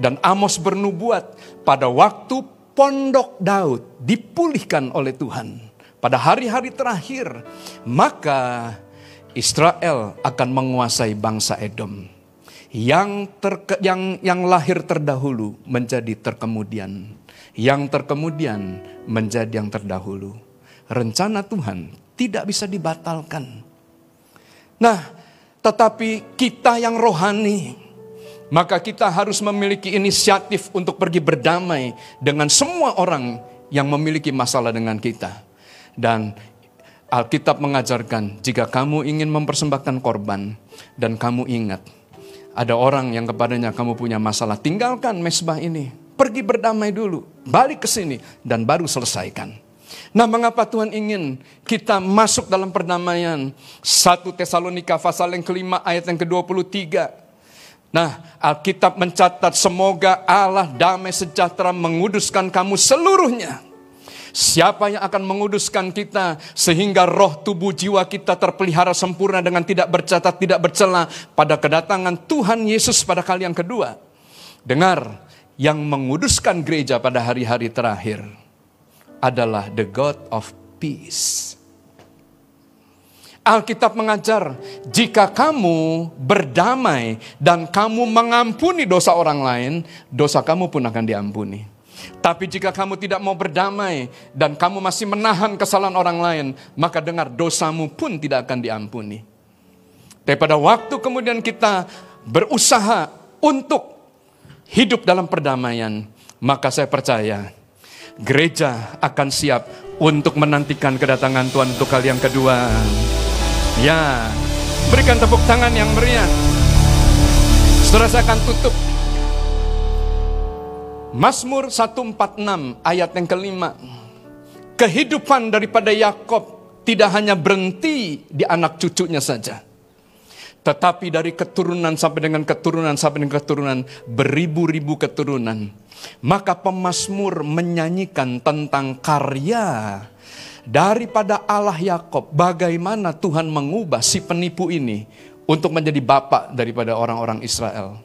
Speaker 2: dan Amos bernubuat pada waktu pondok Daud dipulihkan oleh Tuhan pada hari-hari terakhir, maka Israel akan menguasai bangsa Edom. Yang terke, yang yang lahir terdahulu menjadi terkemudian yang terkemudian menjadi yang terdahulu. Rencana Tuhan tidak bisa dibatalkan. Nah, tetapi kita yang rohani, maka kita harus memiliki inisiatif untuk pergi berdamai dengan semua orang yang memiliki masalah dengan kita. Dan Alkitab mengajarkan, jika kamu ingin mempersembahkan korban dan kamu ingat, ada orang yang kepadanya kamu punya masalah, tinggalkan mesbah ini Pergi berdamai dulu, balik ke sini dan baru selesaikan. Nah, mengapa Tuhan ingin kita masuk dalam perdamaian? 1 Tesalonika pasal yang kelima ayat yang ke-23. Nah, Alkitab mencatat semoga Allah damai sejahtera menguduskan kamu seluruhnya. Siapa yang akan menguduskan kita sehingga roh tubuh jiwa kita terpelihara sempurna dengan tidak bercatat, tidak bercela pada kedatangan Tuhan Yesus pada kali yang kedua. Dengar, yang menguduskan gereja pada hari-hari terakhir adalah the God of peace. Alkitab mengajar, jika kamu berdamai dan kamu mengampuni dosa orang lain, dosa kamu pun akan diampuni. Tapi jika kamu tidak mau berdamai dan kamu masih menahan kesalahan orang lain, maka dengar dosamu pun tidak akan diampuni. Tapi pada waktu kemudian kita berusaha untuk hidup dalam perdamaian, maka saya percaya gereja akan siap untuk menantikan kedatangan Tuhan untuk kali yang kedua. Ya, berikan tepuk tangan yang meriah. Saudara saya akan tutup. Mazmur 146 ayat yang kelima. Kehidupan daripada Yakob tidak hanya berhenti di anak cucunya saja tetapi dari keturunan sampai dengan keturunan sampai dengan keturunan beribu-ribu keturunan. Maka pemazmur menyanyikan tentang karya daripada Allah Yakob. Bagaimana Tuhan mengubah si penipu ini untuk menjadi bapak daripada orang-orang Israel.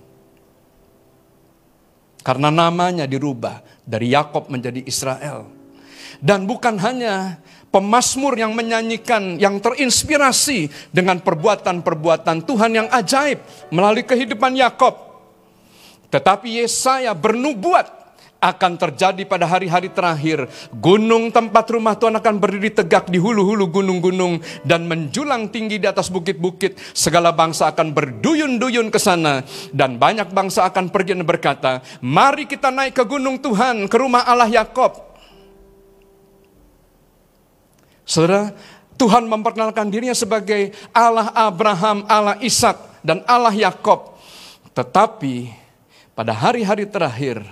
Speaker 2: Karena namanya dirubah dari Yakob menjadi Israel. Dan bukan hanya Pemasmur yang menyanyikan, yang terinspirasi dengan perbuatan-perbuatan Tuhan yang ajaib melalui kehidupan Yakob. Tetapi Yesaya bernubuat akan terjadi pada hari-hari terakhir. Gunung tempat rumah Tuhan akan berdiri tegak di hulu-hulu gunung-gunung dan menjulang tinggi di atas bukit-bukit. Segala bangsa akan berduyun-duyun ke sana dan banyak bangsa akan pergi dan berkata, "Mari kita naik ke gunung Tuhan, ke rumah Allah Yakob." Saudara, Tuhan memperkenalkan dirinya sebagai Allah Abraham, Allah Ishak, dan Allah Yakob. Tetapi pada hari-hari terakhir,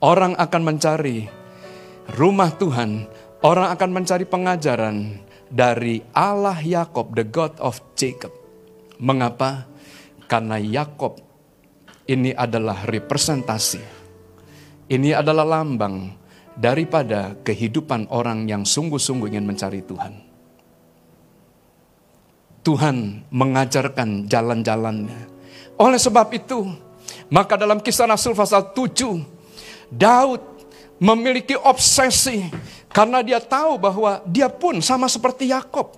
Speaker 2: orang akan mencari rumah Tuhan, orang akan mencari pengajaran dari Allah Yakob, the God of Jacob. Mengapa? Karena Yakob ini adalah representasi. Ini adalah lambang daripada kehidupan orang yang sungguh-sungguh ingin mencari Tuhan. Tuhan mengajarkan jalan-jalannya. Oleh sebab itu, maka dalam kisah Rasul pasal 7, Daud memiliki obsesi karena dia tahu bahwa dia pun sama seperti Yakob.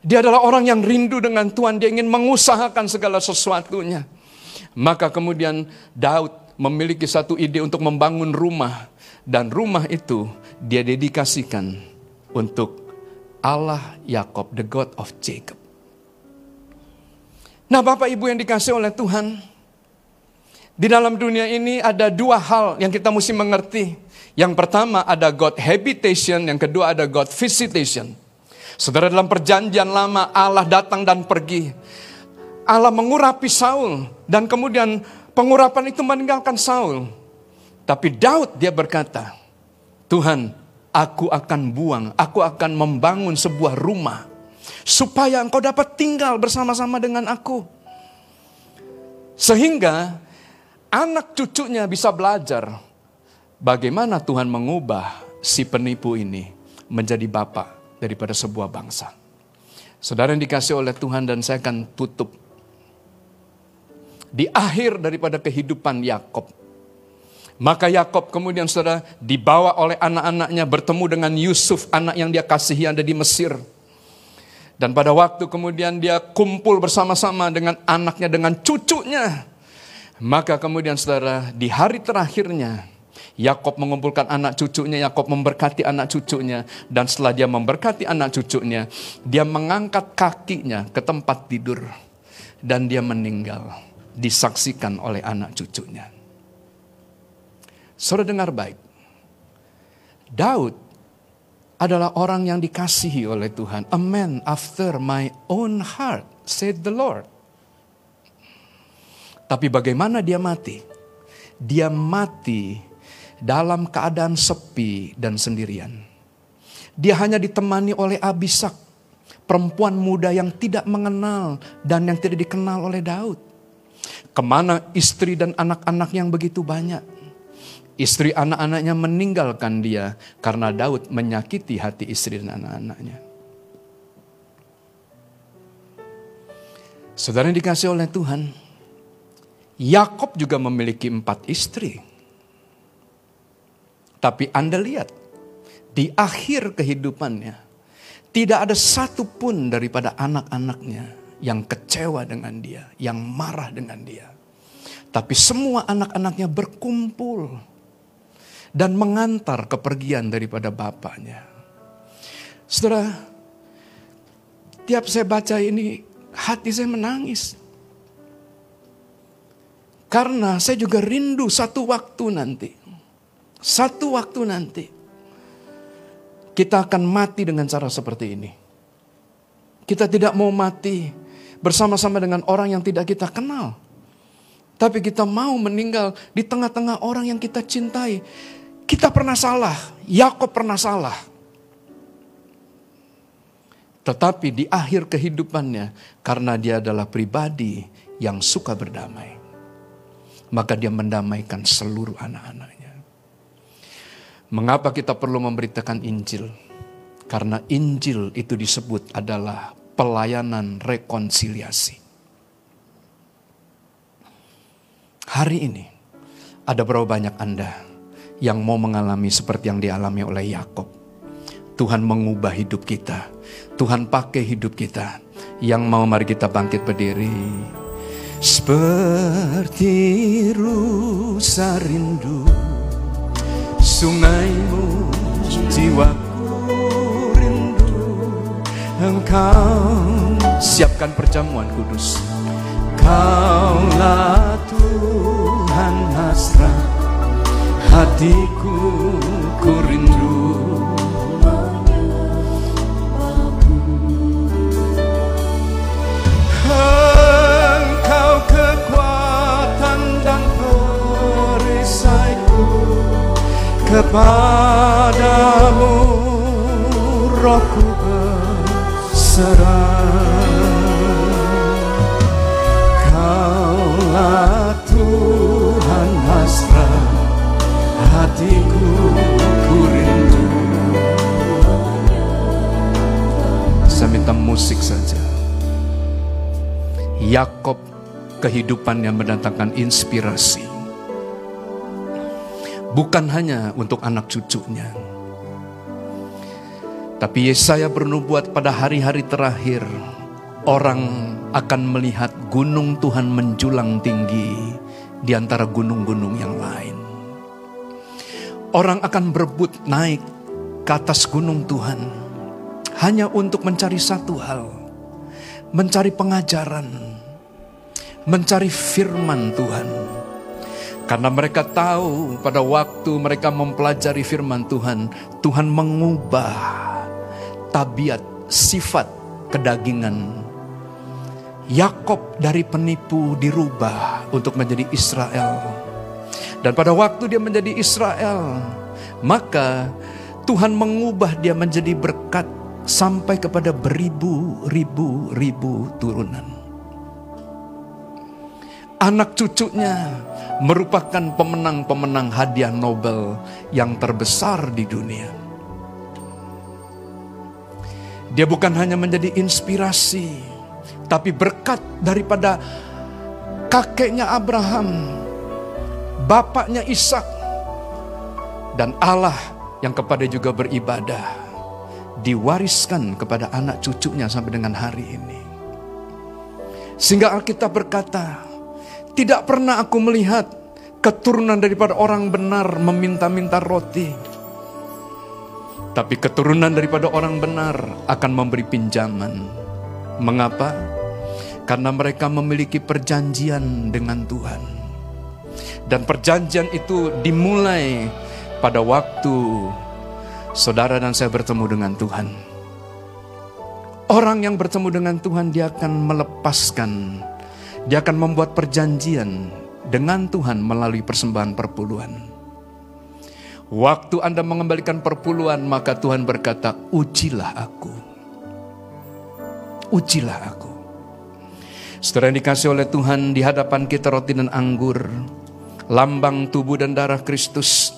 Speaker 2: Dia adalah orang yang rindu dengan Tuhan, dia ingin mengusahakan segala sesuatunya. Maka kemudian Daud memiliki satu ide untuk membangun rumah dan rumah itu dia dedikasikan untuk Allah Yakob, the God of Jacob. Nah, Bapak Ibu yang dikasih oleh Tuhan, Di dalam dunia ini ada dua hal yang kita mesti mengerti. Yang pertama ada God habitation, yang kedua ada God visitation. Saudara dalam perjanjian lama Allah datang dan pergi. Allah mengurapi Saul dan kemudian pengurapan itu meninggalkan Saul. Tapi Daud dia berkata, Tuhan aku akan buang, aku akan membangun sebuah rumah. Supaya engkau dapat tinggal bersama-sama dengan aku. Sehingga anak cucunya bisa belajar bagaimana Tuhan mengubah si penipu ini menjadi bapak daripada sebuah bangsa. Saudara yang dikasih oleh Tuhan dan saya akan tutup. Di akhir daripada kehidupan Yakob. Maka Yakob kemudian saudara dibawa oleh anak-anaknya bertemu dengan Yusuf anak yang dia kasihi ada di Mesir. Dan pada waktu kemudian dia kumpul bersama-sama dengan anaknya dengan cucunya. Maka kemudian saudara di hari terakhirnya Yakob mengumpulkan anak cucunya, Yakob memberkati anak cucunya, dan setelah dia memberkati anak cucunya, dia mengangkat kakinya ke tempat tidur, dan dia meninggal, disaksikan oleh anak cucunya. Saudara dengar baik, Daud adalah orang yang dikasihi oleh Tuhan, a man after my own heart, said the Lord. Tapi bagaimana dia mati? Dia mati dalam keadaan sepi dan sendirian. Dia hanya ditemani oleh Abisak, perempuan muda yang tidak mengenal dan yang tidak dikenal oleh Daud. Ke mana istri dan anak-anak yang begitu banyak? Istri anak-anaknya meninggalkan dia karena Daud menyakiti hati istri dan anak-anaknya. Saudara yang dikasih oleh Tuhan, Yakob juga memiliki empat istri. Tapi Anda lihat, di akhir kehidupannya, tidak ada satupun daripada anak-anaknya yang kecewa dengan dia, yang marah dengan dia. Tapi semua anak-anaknya berkumpul dan mengantar kepergian daripada bapaknya. Saudara, tiap saya baca ini, hati saya menangis. Karena saya juga rindu satu waktu nanti satu waktu nanti kita akan mati dengan cara seperti ini. Kita tidak mau mati bersama-sama dengan orang yang tidak kita kenal. Tapi kita mau meninggal di tengah-tengah orang yang kita cintai. Kita pernah salah, Yakob pernah salah. Tetapi di akhir kehidupannya, karena dia adalah pribadi yang suka berdamai, maka dia mendamaikan seluruh anak-anaknya. Mengapa kita perlu memberitakan Injil? Karena Injil itu disebut adalah pelayanan rekonsiliasi. Hari ini ada berapa banyak Anda yang mau mengalami seperti yang dialami oleh Yakob? Tuhan mengubah hidup kita. Tuhan pakai hidup kita. Yang mau mari kita bangkit berdiri. Seperti rusa rindu sungaimu jiwaku rindu. Engkau siapkan perjamuan kudus. Kaulah Tuhan hasrat hatiku ku rindu kepadamu rohku berserah. Kaulah Tuhan hasrat hatiku ku rindu Saya minta musik saja. Yakob kehidupan yang mendatangkan inspirasi bukan hanya untuk anak cucunya. Tapi Yesaya bernubuat pada hari-hari terakhir, orang akan melihat gunung Tuhan menjulang tinggi di antara gunung-gunung yang lain. Orang akan berebut naik ke atas gunung Tuhan hanya untuk mencari satu hal, mencari pengajaran, mencari firman Tuhan Karena mereka tahu pada waktu mereka mempelajari firman Tuhan, Tuhan mengubah tabiat, sifat kedagingan. Yakob dari penipu dirubah untuk menjadi Israel. Dan pada waktu dia menjadi Israel, maka Tuhan mengubah dia menjadi berkat sampai kepada beribu-ribu ribu turunan anak cucunya merupakan pemenang-pemenang hadiah Nobel yang terbesar di dunia. Dia bukan hanya menjadi inspirasi, tapi berkat daripada kakeknya Abraham, bapaknya Ishak, dan Allah yang kepada juga beribadah diwariskan kepada anak cucunya sampai dengan hari ini. Sehingga Alkitab berkata, tidak pernah aku melihat keturunan daripada orang benar meminta-minta roti. Tapi keturunan daripada orang benar akan memberi pinjaman. Mengapa? Karena mereka memiliki perjanjian dengan Tuhan. Dan perjanjian itu dimulai pada waktu saudara dan saya bertemu dengan Tuhan. Orang yang bertemu dengan Tuhan dia akan melepaskan dia akan membuat perjanjian dengan Tuhan melalui persembahan perpuluhan. Waktu Anda mengembalikan perpuluhan, maka Tuhan berkata, "Ujilah aku, ujilah aku." Setelah yang dikasih oleh Tuhan di hadapan kita roti dan anggur, lambang tubuh dan darah Kristus.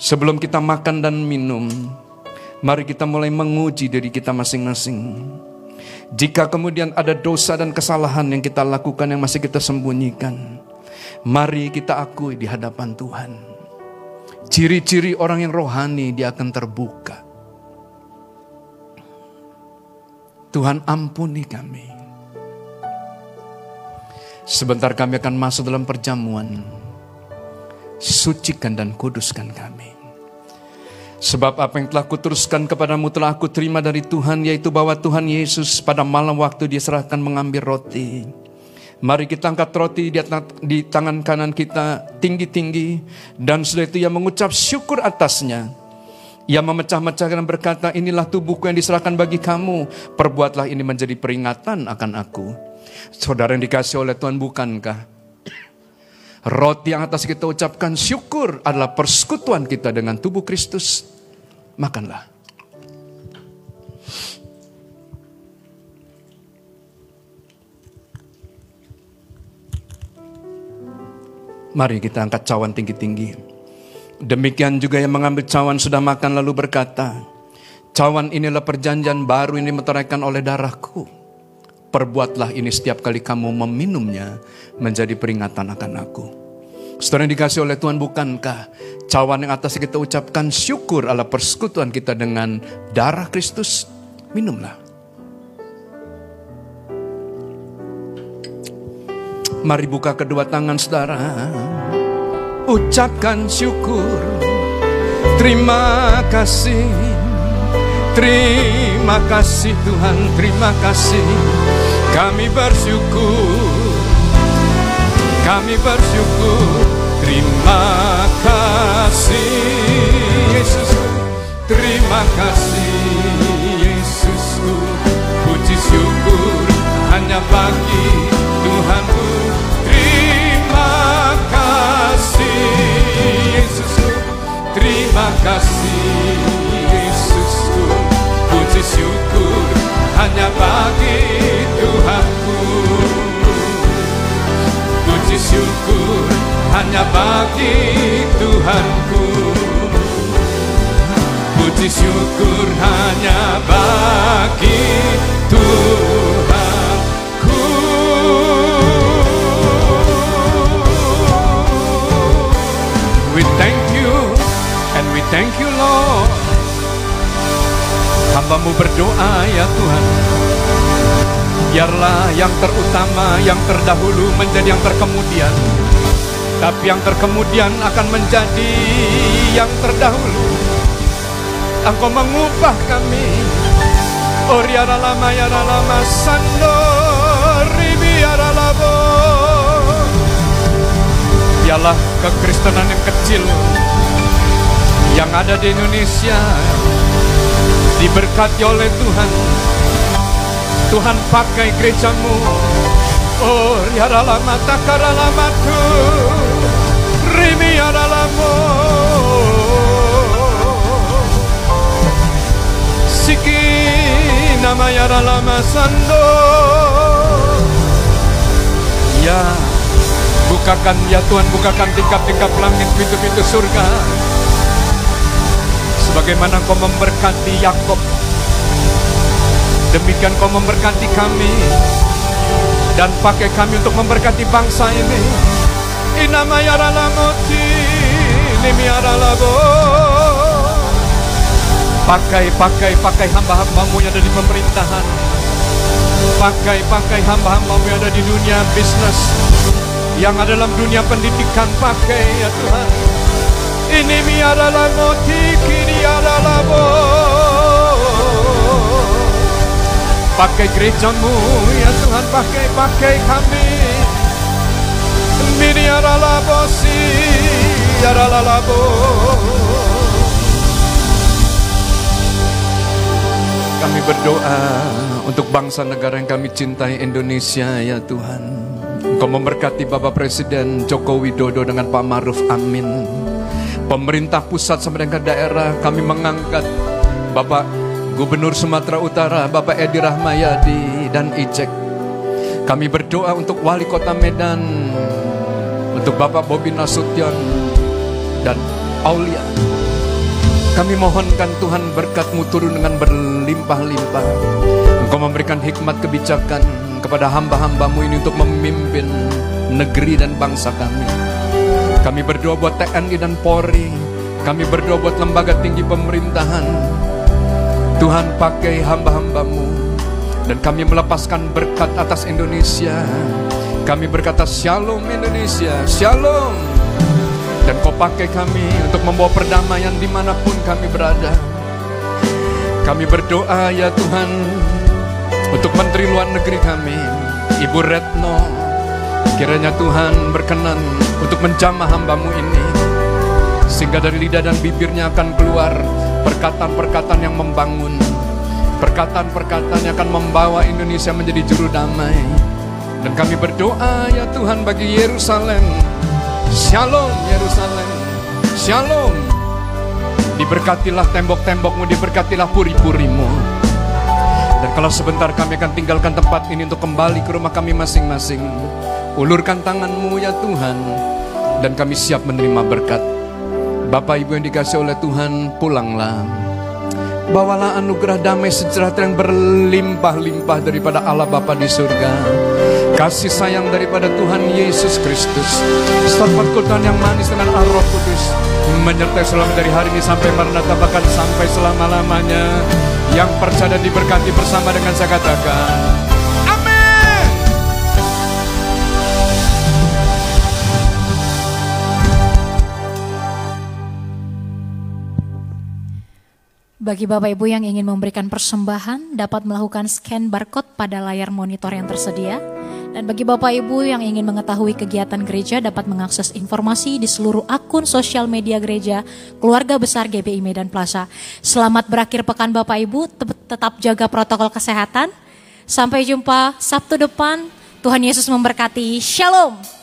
Speaker 2: Sebelum kita makan dan minum, mari kita mulai menguji diri kita masing-masing. Jika kemudian ada dosa dan kesalahan yang kita lakukan yang masih kita sembunyikan, mari kita akui di hadapan Tuhan. Ciri-ciri orang yang rohani dia akan terbuka. Tuhan ampuni kami. Sebentar kami akan masuk dalam perjamuan. Sucikan dan kuduskan kami. Sebab apa yang telah kuteruskan kepadamu telah aku terima dari Tuhan, yaitu bahwa Tuhan Yesus pada malam waktu dia serahkan mengambil roti. Mari kita angkat roti di, tangan kanan kita tinggi-tinggi. Dan setelah itu ia mengucap syukur atasnya. Ia memecah-mecahkan dan berkata, inilah tubuhku yang diserahkan bagi kamu. Perbuatlah ini menjadi peringatan akan aku. Saudara yang dikasih oleh Tuhan bukankah? Roti yang atas kita ucapkan syukur adalah persekutuan kita dengan tubuh Kristus makanlah. Mari kita angkat cawan tinggi-tinggi. Demikian juga yang mengambil cawan sudah makan lalu berkata, Cawan inilah perjanjian baru ini meteraikan oleh darahku. Perbuatlah ini setiap kali kamu meminumnya menjadi peringatan akan aku. Saudara yang dikasih oleh Tuhan bukankah cawan yang atas kita ucapkan syukur ala persekutuan kita dengan darah Kristus? Minumlah. Mari buka kedua tangan saudara. Ucapkan syukur. Terima kasih. Terima kasih Tuhan, terima kasih. Kami bersyukur. Kami bersyukur. Terima kasih Yesus. Terima kasih Yesusku Puji syukur. Hanya bagi Tuhanku. Terima kasih Yesusku Terima kasih Yesusku Puji syukur hanya bagi Tuhanku. Puji syukur hanya bagi Tuhanku. Puji syukur hanya bagi Tuhanku. We thank you and we thank you Lord Hambamu berdoa ya Tuhan Biarlah yang terutama, yang terdahulu menjadi yang terkemudian. Tapi yang terkemudian akan menjadi yang terdahulu. Engkau mengubah kami. Oriara lama ya lama sando ribiara labo. Biarlah kekristenan yang kecil yang ada di Indonesia diberkati oleh Tuhan. Tuhan pakai gerejamu. Oh, yarala mata karala matu. Rimi yaralamu. Siki nama yarala masando. Ya, bukakan ya Tuhan, bukakan tingkap-tingkap langit pintu-pintu surga. Sebagaimana kau memberkati Yakob, demikian kau memberkati kami dan pakai kami untuk memberkati bangsa ini. Inama yaralamoti, nimi yaralabo. Pakai, pakai, pakai hamba-hambamu yang ada di pemerintahan. Pakai, pakai hamba-hambamu yang ada di dunia bisnis. Yang ada dalam dunia pendidikan, pakai ya Tuhan. Ini miara moti kini adalah Pakai gerejamu ya Tuhan, pakai, pakai kami. Ini adalah bosi, adalah labo. Kami berdoa untuk bangsa negara yang kami cintai Indonesia ya Tuhan. Engkau memberkati Bapak Presiden Joko Widodo dengan Pak Maruf Amin. Pemerintah pusat sampai dengan daerah kami mengangkat Bapak Gubernur Sumatera Utara Bapak Edi Rahmayadi dan Ijek. Kami berdoa untuk Wali Kota Medan, untuk Bapak Bobi Nasution dan Aulia. Kami mohonkan Tuhan berkatmu turun dengan berlimpah-limpah. Engkau memberikan hikmat kebijakan kepada hamba-hambamu ini untuk memimpin negeri dan bangsa kami. Kami berdoa buat TNI dan Polri. Kami berdoa buat lembaga tinggi pemerintahan. Tuhan pakai hamba-hambamu. Dan kami melepaskan berkat atas Indonesia. Kami berkata Shalom Indonesia, Shalom. Dan kau pakai kami untuk membawa perdamaian di mana pun kami berada. Kami berdoa ya Tuhan untuk Menteri Luar Negeri kami, Ibu Retno. Kiranya Tuhan berkenan untuk menjamah hambamu ini. Sehingga dari lidah dan bibirnya akan keluar perkataan-perkataan yang membangun. Perkataan-perkataan yang akan membawa Indonesia menjadi juru damai. Dan kami berdoa ya Tuhan bagi Yerusalem. Shalom Yerusalem. Shalom. Diberkatilah tembok-tembokmu, diberkatilah puri-purimu. Dan kalau sebentar kami akan tinggalkan tempat ini untuk kembali ke rumah kami masing-masing. Ulurkan tanganmu ya Tuhan. Dan kami siap menerima berkat. Bapak Ibu yang dikasih oleh Tuhan, pulanglah. Bawalah anugerah damai sejahtera yang berlimpah-limpah daripada Allah Bapa di surga. Kasih sayang daripada Tuhan Yesus Kristus. Staf perkutuan yang manis dengan roh kudus. Menyertai selama dari hari ini sampai Maranatha bahkan sampai selama-lamanya. Yang percaya dan diberkati bersama dengan saya katakan.
Speaker 1: Bagi Bapak Ibu yang ingin memberikan persembahan dapat melakukan scan barcode pada layar monitor yang tersedia. Dan bagi Bapak Ibu yang ingin mengetahui kegiatan gereja dapat mengakses informasi di seluruh akun sosial media gereja Keluarga Besar GBI Medan Plaza. Selamat berakhir pekan Bapak Ibu, tetap jaga protokol kesehatan. Sampai jumpa Sabtu depan. Tuhan Yesus memberkati. Shalom.